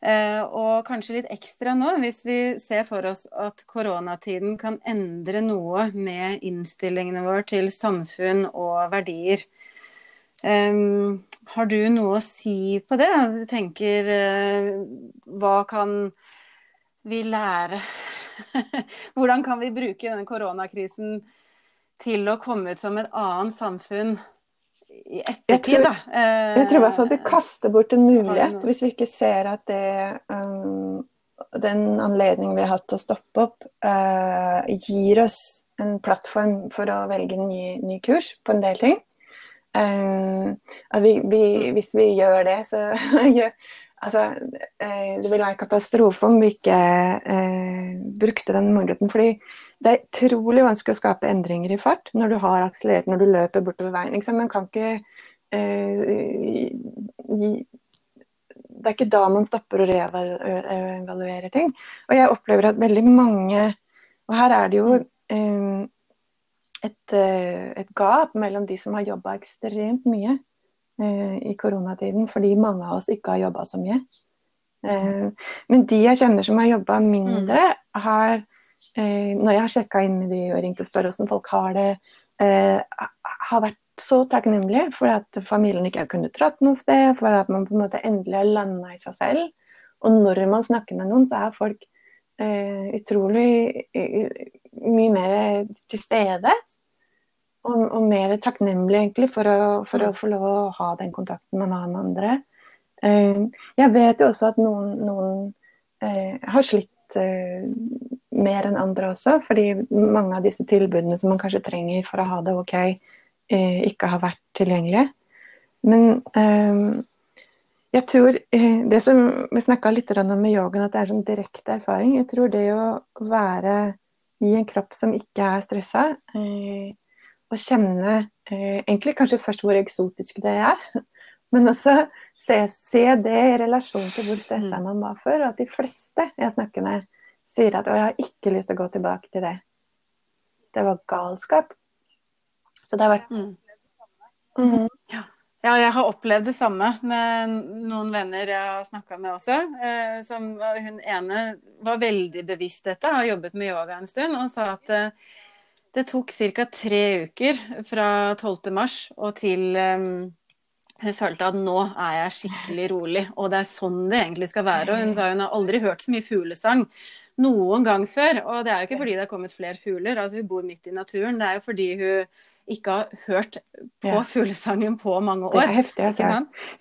Eh, og kanskje litt ekstra nå, hvis vi ser for oss at koronatiden kan endre noe med innstillingene våre til samfunn og verdier. Um, har du noe å si på det? Du tenker uh, hva kan vi lære [LAUGHS] Hvordan kan vi bruke denne koronakrisen til å komme ut som et annet samfunn i ettertid, da? Jeg tror i hvert fall vi kaster bort en mulighet hvis vi ikke ser at det um, den anledningen vi har hatt til å stoppe opp, uh, gir oss en plattform for å velge en ny, ny kurs på en del ting. Um, vi, vi, hvis vi gjør det, så [LAUGHS] Altså, uh, det ville være katastrofe om vi ikke eh, brukte den muligheten. fordi det er utrolig vanskelig å skape endringer i fart når du har akselerert, når du løper bortover veien. Liksom. Man kan ikke eh, Det er ikke da man stopper å reevaluere ting. Og jeg opplever at veldig mange Og her er det jo eh, et, eh, et gap mellom de som har jobba ekstremt mye Eh, i koronatiden, fordi mange av oss ikke har jobba så mye. Eh, men de jeg kjenner som har jobba mindre, har Når jeg har sjekka inn med de og ringt og spurt hvordan folk har det, har vært så takknemlige for at familien ikke har kunnet dratt noe sted, for at man på en måte endelig har landa i seg selv. Og når man snakker med noen, så er folk eh, utrolig mye mer til stede. Og, og mer takknemlig egentlig for å, for å, få lov å ha den kontakten man har med andre. Eh, jeg vet jo også at noen, noen eh, har slitt eh, mer enn andre også, fordi mange av disse tilbudene som man kanskje trenger for å ha det ok, eh, ikke har vært tilgjengelige. Men eh, jeg tror eh, det som Vi snakka litt om med yogaen, at det er sånn direkte erfaring. Jeg tror det å være i en kropp som ikke er stressa, eh, og kjenne egentlig kanskje først hvor eksotisk det er, [LAUGHS] men også se, se det i relasjon til hvor stressa mm. man var før. Og at de fleste jeg snakker med, sier at 'å, jeg har ikke lyst til å gå tilbake til det'. Det var galskap. Så det har vært mm. Mm. Ja. Ja, jeg har opplevd det samme med noen venner jeg har snakka med også. Eh, som, hun ene var veldig bevisst dette, har jobbet med yoga en stund, og sa at eh, det tok ca. tre uker fra 12. mars og til um, hun følte at nå er jeg skikkelig rolig, og det er sånn det egentlig skal være. Og hun sa hun har aldri hørt så mye fuglesang noen gang før. Og det er jo ikke fordi det har kommet flere fugler, altså hun bor midt i naturen. Det er jo fordi hun ikke har hørt på ja. fuglesangen på mange år. Det er heftig, altså.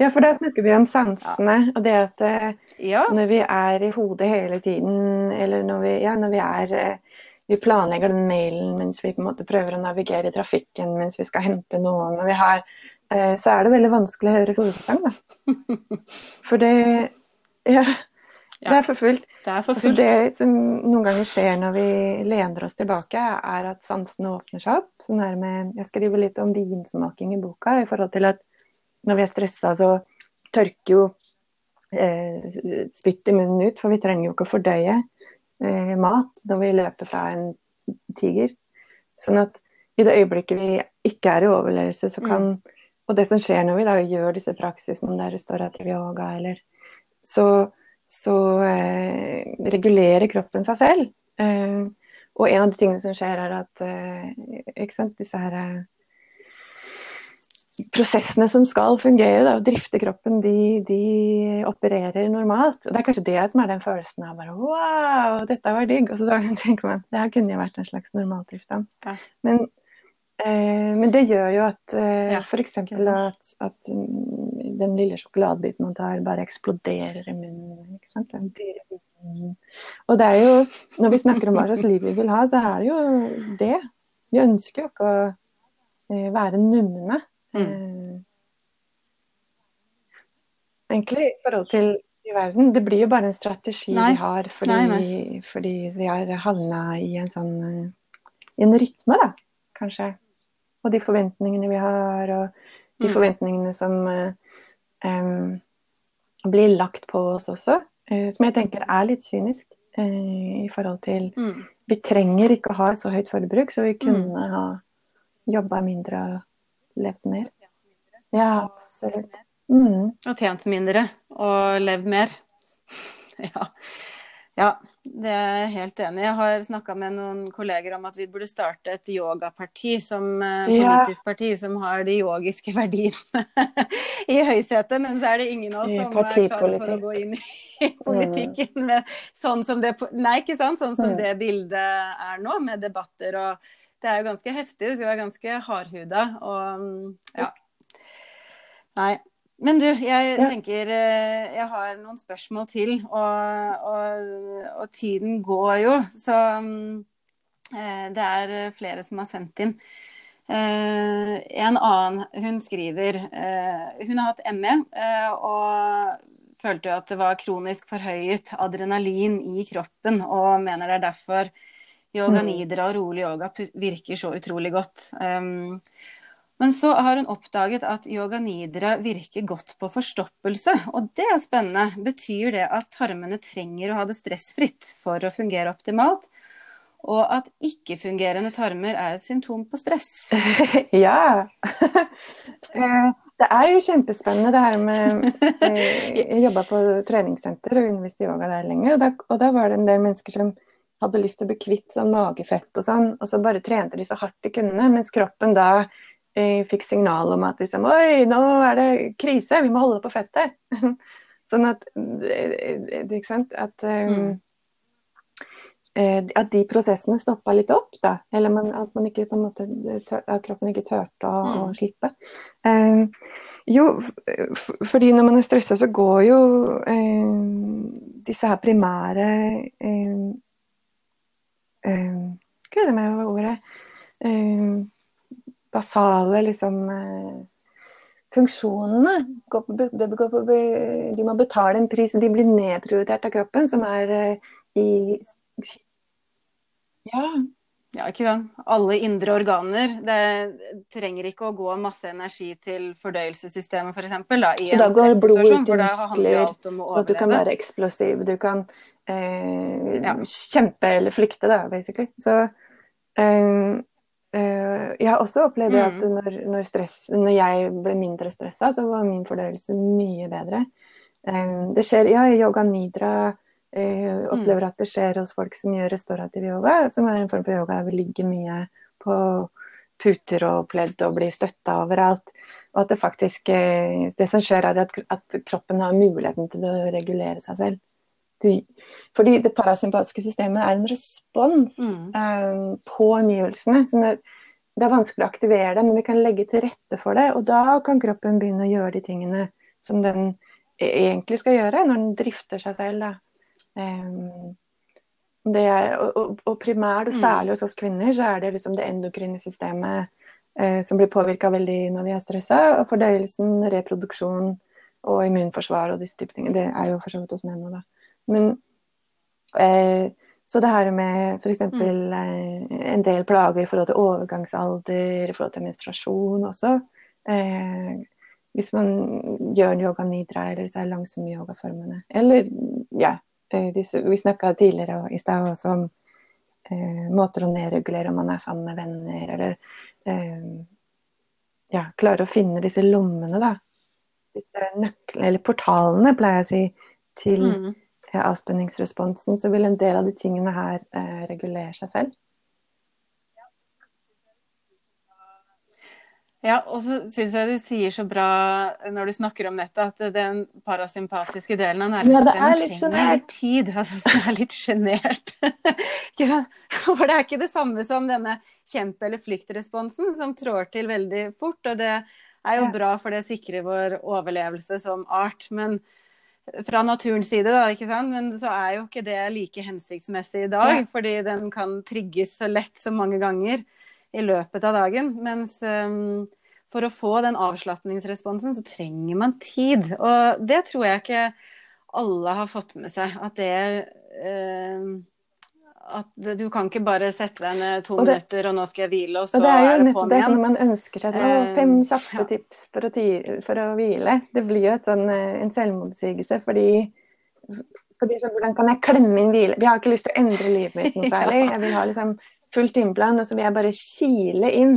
Ja, for da snakker vi om sansene. Ja. Og det at eh, ja. når vi er i hodet hele tiden, eller når vi, ja, når vi er eh, vi planlegger den mailen mens vi på en måte prøver å navigere i trafikken mens vi skal hente noen. og vi har, eh, Så er det veldig vanskelig å høre fuglesang, da. [LAUGHS] For det Ja. Ja. Det er for fullt. Det, er for fullt. Altså det som noen ganger skjer når vi lener oss tilbake, er at sansene åpner seg opp. Sånn her med, jeg skriver litt om vinsmaking i boka, i forhold til at når vi er stressa, så tørker jo eh, spytt i munnen ut, for vi trenger jo ikke å fordøye eh, mat når vi løper fra en tiger. Sånn at i det øyeblikket vi ikke er i overlevelse, så kan mm. Og det som skjer når vi da gjør disse praksisene, om det er restaurativ yoga eller så så eh, regulerer kroppen seg selv. Eh, og en av de tingene som skjer, er at eh, sant, disse her eh, prosessene som skal fungere da, og drifte kroppen, de, de, opererer normalt. Og Det er kanskje det som er den følelsen av bare wow, dette var digg. Og så tenker man det her kunne jo vært en slags normaltilstand. Ja. Men men det gjør jo at eh, ja. f.eks. At, at den lille sjokoladebiten man tar, bare eksploderer i munnen. Og det er jo, når vi snakker om hva slags liv vi vil ha, så er det jo det. Vi ønsker jo ikke å eh, være numne. Mm. Egentlig i forhold til i verden. Det blir jo bare en strategi nei. vi har fordi, nei, nei. fordi vi har havna i en sånn i en rytme, da, kanskje og de forventningene vi har, og de mm. forventningene som um, blir lagt på oss også. Uh, som jeg tenker er litt kynisk uh, i forhold til mm. Vi trenger ikke å ha et så høyt forbruk, så vi mm. kunne mm. ha jobba mindre og levd mer. Ja, absolutt. Mm. Og tjent mindre og levd mer. [LAUGHS] ja. Ja, det er jeg helt enig i. Jeg har snakka med noen kolleger om at vi burde starte et yogaparti som politisk ja. parti som har de yogiske [LAUGHS] verdiene i høysetet. Men så er det ingen av oss som er klare for å gå inn i [LAUGHS] politikken med sånn som det Nei, sant? Sånn som mm. det bildet er nå, med debatter og Det er jo ganske heftig. Det skal være ganske hardhuda og ja. Nei. Men du, jeg ja. tenker eh, Jeg har noen spørsmål til, og, og, og tiden går jo. Så eh, det er flere som har sendt inn. Eh, en annen, hun skriver Hun har hatt ME og følte jo at det var kronisk forhøyet adrenalin i kroppen, og mener det er derfor yoga mm. nidra og rolig yoga virker så utrolig godt. Um, men så har hun oppdaget at yoga nidra virker godt på forstoppelse, og det er spennende. Betyr det at tarmene trenger å ha det stressfritt for å fungere optimalt? Og at ikke-fungerende tarmer er et symptom på stress? [LAUGHS] ja. [LAUGHS] Eh, det er jo kjempespennende det her med eh, Jeg jobba på treningssenter og underviste yoga der lenge, og da, og da var det en del mennesker som hadde lyst til å bli kvitt sånn magefett og sånn, og så bare trente de så hardt de kunne, mens kroppen da jeg fikk signal om at liksom, Oi, nå er det krise, vi må holde på fettet. [LAUGHS] sånn at Ikke sant. At um, mm. eh, at de prosessene stoppa litt opp. da, Eller man, at, man ikke, måte, tør, at kroppen ikke turte å, mm. å slippe. Um, jo, fordi når man er stressa, så går jo um, disse her primære eh, Hva er det med ordet? Basale liksom funksjonene. De må betale en pris, de blir nedprioritert av kroppen, som er i Ja. Ja, ikke sant. Alle indre organer. Det trenger ikke å gå masse energi til fordøyelsessystemet, f.eks. For eksempel, da, i så da går blodet ut i muskler, så at du kan være eksplosiv. Du kan eh, ja. kjempe eller flykte, da, basically. Så eh, eh, jeg har også opplevd mm. at når, når, stress, når, jeg ble mindre stressa, så var min fordøyelse mye bedre. Eh, det skjer ja, yoga nidra jeg eh, opplever mm. at det skjer hos folk som gjør restaurativ yoga, som er en form for yoga der vi ligger mye på puter og pledd og blir støtta overalt. Og at det faktisk eh, Det som skjer, er at kroppen har muligheten til å regulere seg selv. Du, fordi det parasympatiske systemet er en respons mm. um, på omgivelsene. Så det, det, er vanskelig å aktivere det, men vi kan legge til rette for det. Og da kan kroppen begynne å gjøre de tingene som den e-, egentlig skal gjøre, når den drifter seg selv. Um, er, og, og, primært, og mm. særlig hos oss kvinner, så er det liksom det endokrine systemet uh, som blir påvirka veldig når vi er stressa. Og fordøyelsen, reproduksjon og immunforsvar og disse type ting. Det er jo for så vidt hos menn òg, da. Men eh, så det her med f.eks. Mm. Eh, en del plager i forhold til overgangsalder, i forhold til menstruasjon også. Eh, hvis man gjør yoga nidra eller disse langsomme yogaformene. Eller ja, Eh, disse, vi snakka tidligere i stad også om eh, måter å nedregulere om man er sammen med venner, eller eh, ja, klare å finne disse lommene, da. Disse nøklene, eller portalene, pleier jeg å si, til mm. Avspenningsresponsen. Så vil en del av de tingene her eh, regulere seg selv. Ja, og så syns jeg du sier så bra når du snakker om nettet, at den parasympatiske delen av nervesystemet ja, trenger litt tid. [LAUGHS] Altså, det er litt sjenert. [LAUGHS] For det er ikke det samme som denne kjempe- eller flyktresponsen, som trår til veldig fort. Og det er jo bra, for det sikrer vår overlevelse som art. Men fra naturens side, da, ikke sant? Men så er jo ikke det like hensiktsmessig i dag, ja. fordi den kan trigges så lett så mange ganger i løpet av dagen. Mens um, for å få den avslapningsresponsen, så trenger man tid. Og det tror jeg ikke alle har fått med seg. At det uh, at du kan ikke bare sette deg ned to det, minutter, og nå skal jeg hvile, og så og det er, jo er det på'n igjen. Det er sånn man ønsker seg sånn, fem kjappe ja. tips for å, for å, hvile. Det blir jo sånn, eh, en selvmotsigelse, fordi, fordi så, Hvordan kan jeg klemme inn hvile? Vi har ikke lyst til å endre livet mitt noe [LAUGHS] særlig. Jeg vil ha liksom full timeplan, og så vil jeg bare kile inn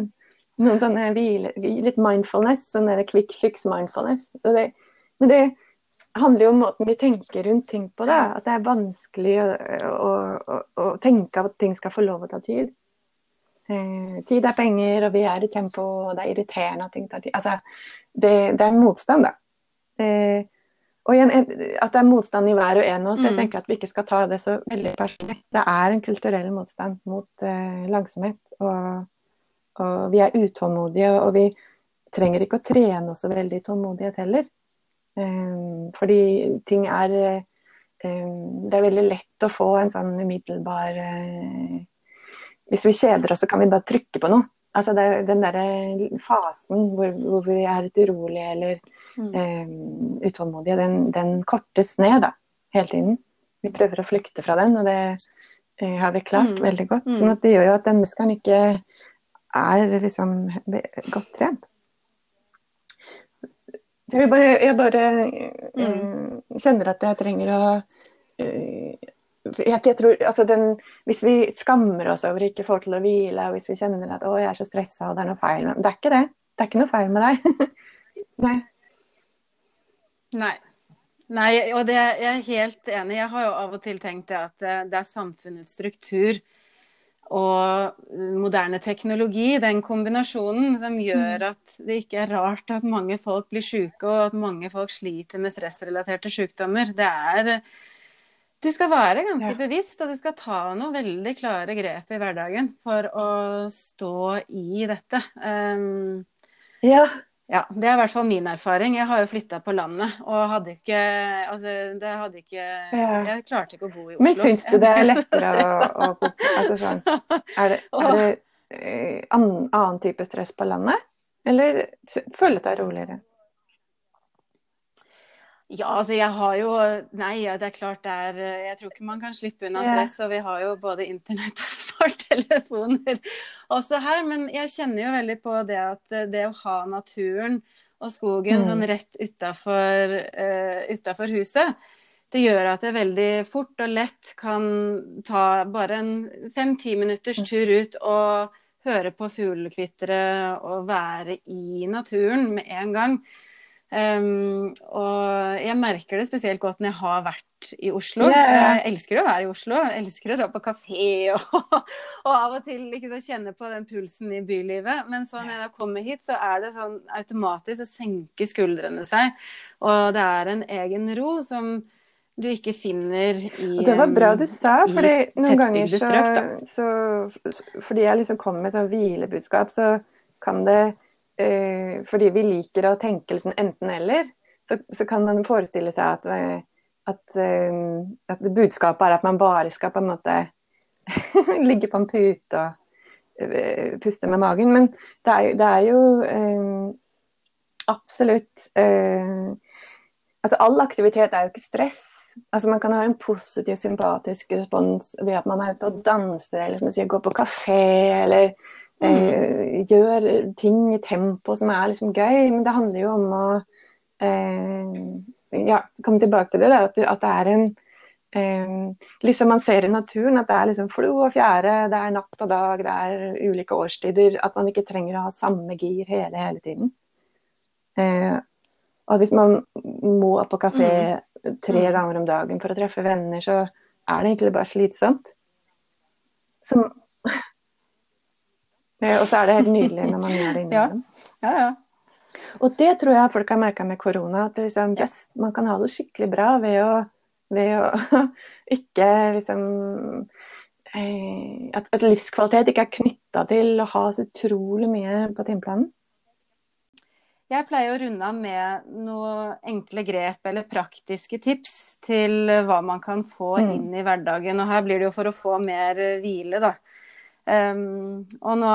noen sånne hvile, litt mindfulness, sånn quick fix mindfulness. Det, men det handler jo om måten vi tenker rundt ting på. Da. At det er vanskelig å, å, å, å tenke at ting skal få lov å ta tid. Eh, tid er penger, og vi er i tempo, og det er irriterende at ting tar tid. Altså, det, det er motstand, da. Eh, og igjen, At det er motstand i hver og en av oss. Jeg mm. tenker at vi ikke skal ta det så veldig personlig. Det er en kulturell motstand mot eh, langsomhet. Og, og, vi er utålmodige, og vi trenger ikke å trene oss så veldig i tålmodighet heller. Um, fordi ting er um, Det er veldig lett å få en sånn umiddelbar uh, Hvis vi kjeder oss, så kan vi bare trykke på noe. Altså det, Den derre fasen hvor, hvor vi er litt urolige eller mm. eh, utålmodige, den, den, kortes ned da, hele tiden. Vi prøver å flykte fra den, og det eh, har vi klart mm. veldig godt. sånn at det gjør jo at den muskelen ikke er liksom godt trent. Jeg bare, jeg bare mm. kjenner at jeg trenger å uh, jeg, jeg tror, altså den, Hvis vi skammer oss over ikke får til å hvile, og hvis vi kjenner at å, jeg er så stressa og det er noe feil Det er ikke det. Det er ikke noe feil med deg. [LAUGHS] Nei. Nei. Nei, og det, jeg er helt enig. Jeg har jo av og til tenkt det at det er samfunnets struktur og moderne teknologi, den kombinasjonen, som gjør mm. at det ikke er rart at mange folk blir syke, og at mange folk sliter med stressrelaterte sykdommer. Det er Du skal være ganske ja. bevisst, og du skal ta noen veldig klare grep i hverdagen for å stå i dette. Um, ja. Ja. Det er i hvert fall min erfaring. Jeg har jo flytta på landet og hadde ikke Altså, det hadde ikke. Jeg klarte ikke å bo i Oslo. Men syns du det er lettere [LAUGHS] å, å, Altså sånn Er det, er det eh, annen type stress på landet? Eller føler det roligere? Ja, altså jeg har jo Nei, det er klart det er Jeg tror ikke man kan slippe unna stress. Og vi har jo både internett og smarttelefoner [LAUGHS] også her. Men jeg kjenner jo veldig på det at det å ha naturen og skogen mm. sånn rett utafor uh, huset, det gjør at det veldig fort og lett kan ta bare en fem-ti minutters mm. tur ut og høre på fuglekvitre og være i naturen med en gang. Um, og jeg merker det spesielt godt når jeg har vært i Oslo. Yeah. Jeg elsker å være i Oslo. Jeg elsker å dra på kafé [LAUGHS] og, og av og til ikke så kjenne på den pulsen i bylivet. Men så når jeg kommer hit, så er det sånn automatisk å senke skuldrene seg. Og det er en egen ro som du ikke finner i Det var bra du sa, fordi noen ganger så, så Fordi jeg liksom kommer med sånn hvilebudskap, så kan det eh, fordi vi liker å tenke liksom enten-eller, så, så, kan man forestille seg at, eh, at, eh, at, budskapet er at man bare skal på en måte [LAUGHS] ligge på en pute og eh, puste med magen. Men det er, det er jo eh, absolutt eh, Altså all aktivitet er jo ikke stress. Altså Man kan ha en positiv, sympatisk respons ved at man er ute og danser, eller som sier, går på kafé, eller Eh, gjør ting i tempo som er liksom gøy. Men det handler jo om å eh, ja, komme tilbake til det. Da, at, at, det er en eh, Liksom man ser i naturen at det er liksom flo og fjære, det er natt og dag, det er ulike årstider. At man ikke trenger å ha samme gir hele, hele tiden. Eh, og hvis man må på kafé mm. tre mm. ganger om dagen for å treffe venner, så er det egentlig bare slitsomt. Som og så er det helt [LAUGHS] nydelig når man gjør det innimellom. ja. Ja, ja. Og det tror jeg folk har merka med korona. At liksom, yes, man kan ha det skikkelig bra ved å, ved å [LAUGHS] ikke liksom eh, at, at, livskvalitet ikke er knytta til å ha så utrolig mye på timeplanen. Jeg pleier å runde av med noen enkle grep eller praktiske tips til hva man kan få mm. inn i hverdagen. Og her blir det jo for å få mer hvile, da. Um, og nå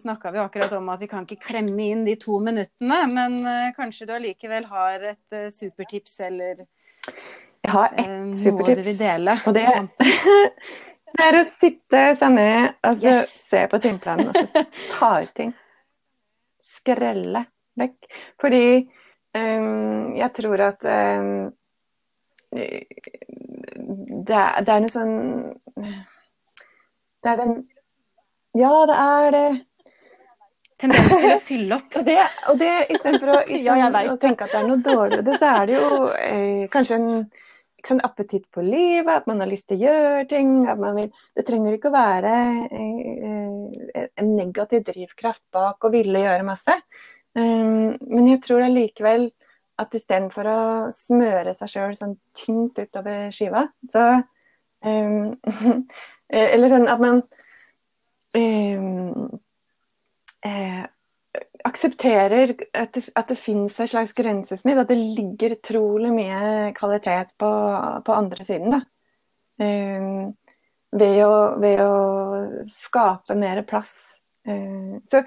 snakka vi akkurat om at vi kan ikke klemme inn de to minuttene, men uh, kanskje du allikevel har et uh, supertips eller Jeg har ett uh, supertips. Noe du vil dele? Og det, [LAUGHS] det er å sitte seg ned og yes. se på timeplanen og så [LAUGHS] ta ut ting. Skrelle vekk. Fordi um, jeg tror at um, det, er, det er noe sånn det er den ja, det er det. Tendens til å fylle opp. [LAUGHS] og det, og det istedenfor å, [LAUGHS] ja, å tenke at det er noe dårligere, så er det jo eh, kanskje en sånn appetitt på livet, at man har lyst til å gjøre ting. Vil, det trenger ikke å være eh, en negativ drivkraft bak å ville gjøre masse. Um, men jeg tror allikevel at istedenfor å smøre seg sjøl sånn tynt utover skiva, så um, [LAUGHS] Eller sånn at man eh, aksepterer at det, at det finnes et slags grensesnitt. At det ligger utrolig mye kvalitet på, på andre siden. Eh, ved, å, ved, å, skape mer plass. Eh, så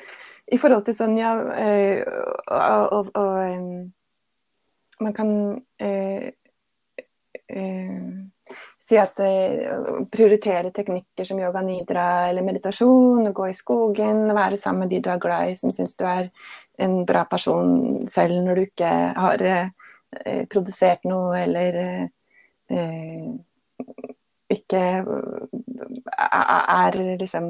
i forhold til sånn, ja eh, og, og, um, Man kan uh, eh, si at uh, prioritere teknikker som yoga nidra eller meditasjon, gå i skogen, være sammen med de du er glad i, som syns du er en bra person selv når du ikke har eh, produsert noe eller eh, ikke er liksom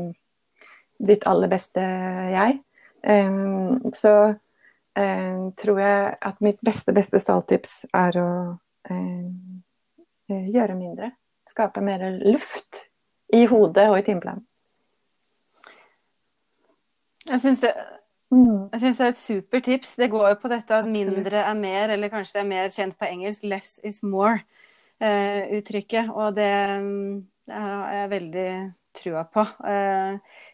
ditt aller beste jeg. Eh, så tror jeg at mitt beste, beste stalltips er å gjøre mindre skape mer luft i hodet og i timeplanen. Jeg syns det, mm. det, er et supertips. Det går jo på dette at mindre er mer, eller kanskje det er mer kjent på engelsk 'less is more'. uttrykket. Og det, det har jeg veldig trua på.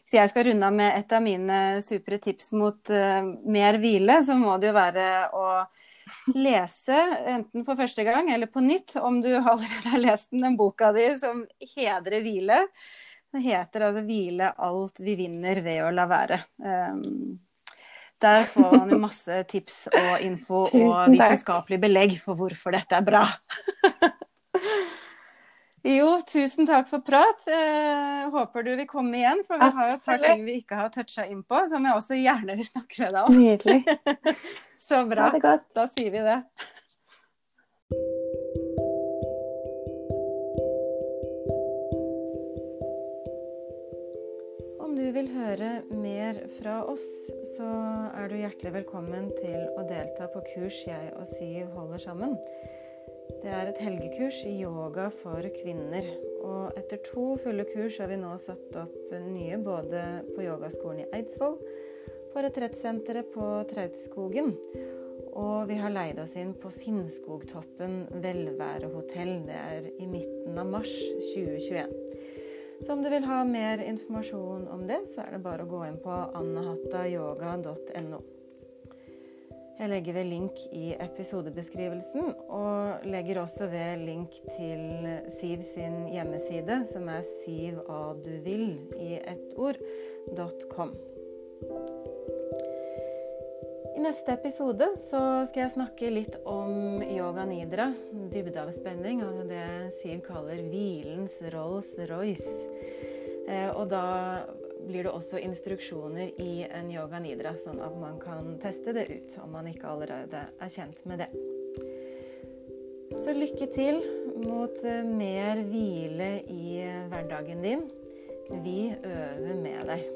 Så jeg skal runde av med et av mine supre tips mot mer hvile. Så må det jo være å lese, enten for første gang eller på nytt, om du allerede har lest den, den boka di som hedrer hvile. Den heter altså 'Hvile alt vi vinner ved å la være'. Um, der får man jo masse tips og info og vitenskapelig belegg for hvorfor dette er bra. [LAUGHS] Jo, tusen takk for prat. Eh, håper du vil komme igjen, for vi har jo et par ting vi ikke har toucha inn på, som jeg også gjerne vil snakke med deg om. Nydelig. [LAUGHS] Så bra. Da sier vi det. Om du vil høre mer fra oss, så er du hjertelig velkommen til å delta på kurs jeg og Siv holder sammen. Det er et helgekurs i yoga for kvinner. Og etter to fulle kurs har vi nå satt opp nye både på yogaskolen i Eidsvoll, på retrettsenteret på Trautskogen, og vi har leid oss inn på Finnskogtoppen velværehotell. Det er i midten av mars 2021. Så om du vil ha mer informasjon om det, så er det bare å gå inn på annahattayoga.no. Jeg legger ved link i episodebeskrivelsen, og legger også ved link til Siv sin hjemmeside, som er sivaduvill i ett ord.com. I neste episode så skal jeg snakke litt om yoga nidra, dybdeavspenning, altså det Siv kaller hvilens Rolls-Royce. Eh, og da blir det også instruksjoner i en yoga nidra, sånn at man kan teste det ut om man ikke allerede er kjent med det. Så lykke til mot eh, mer hvile i eh, hverdagen din. Vi øver med deg.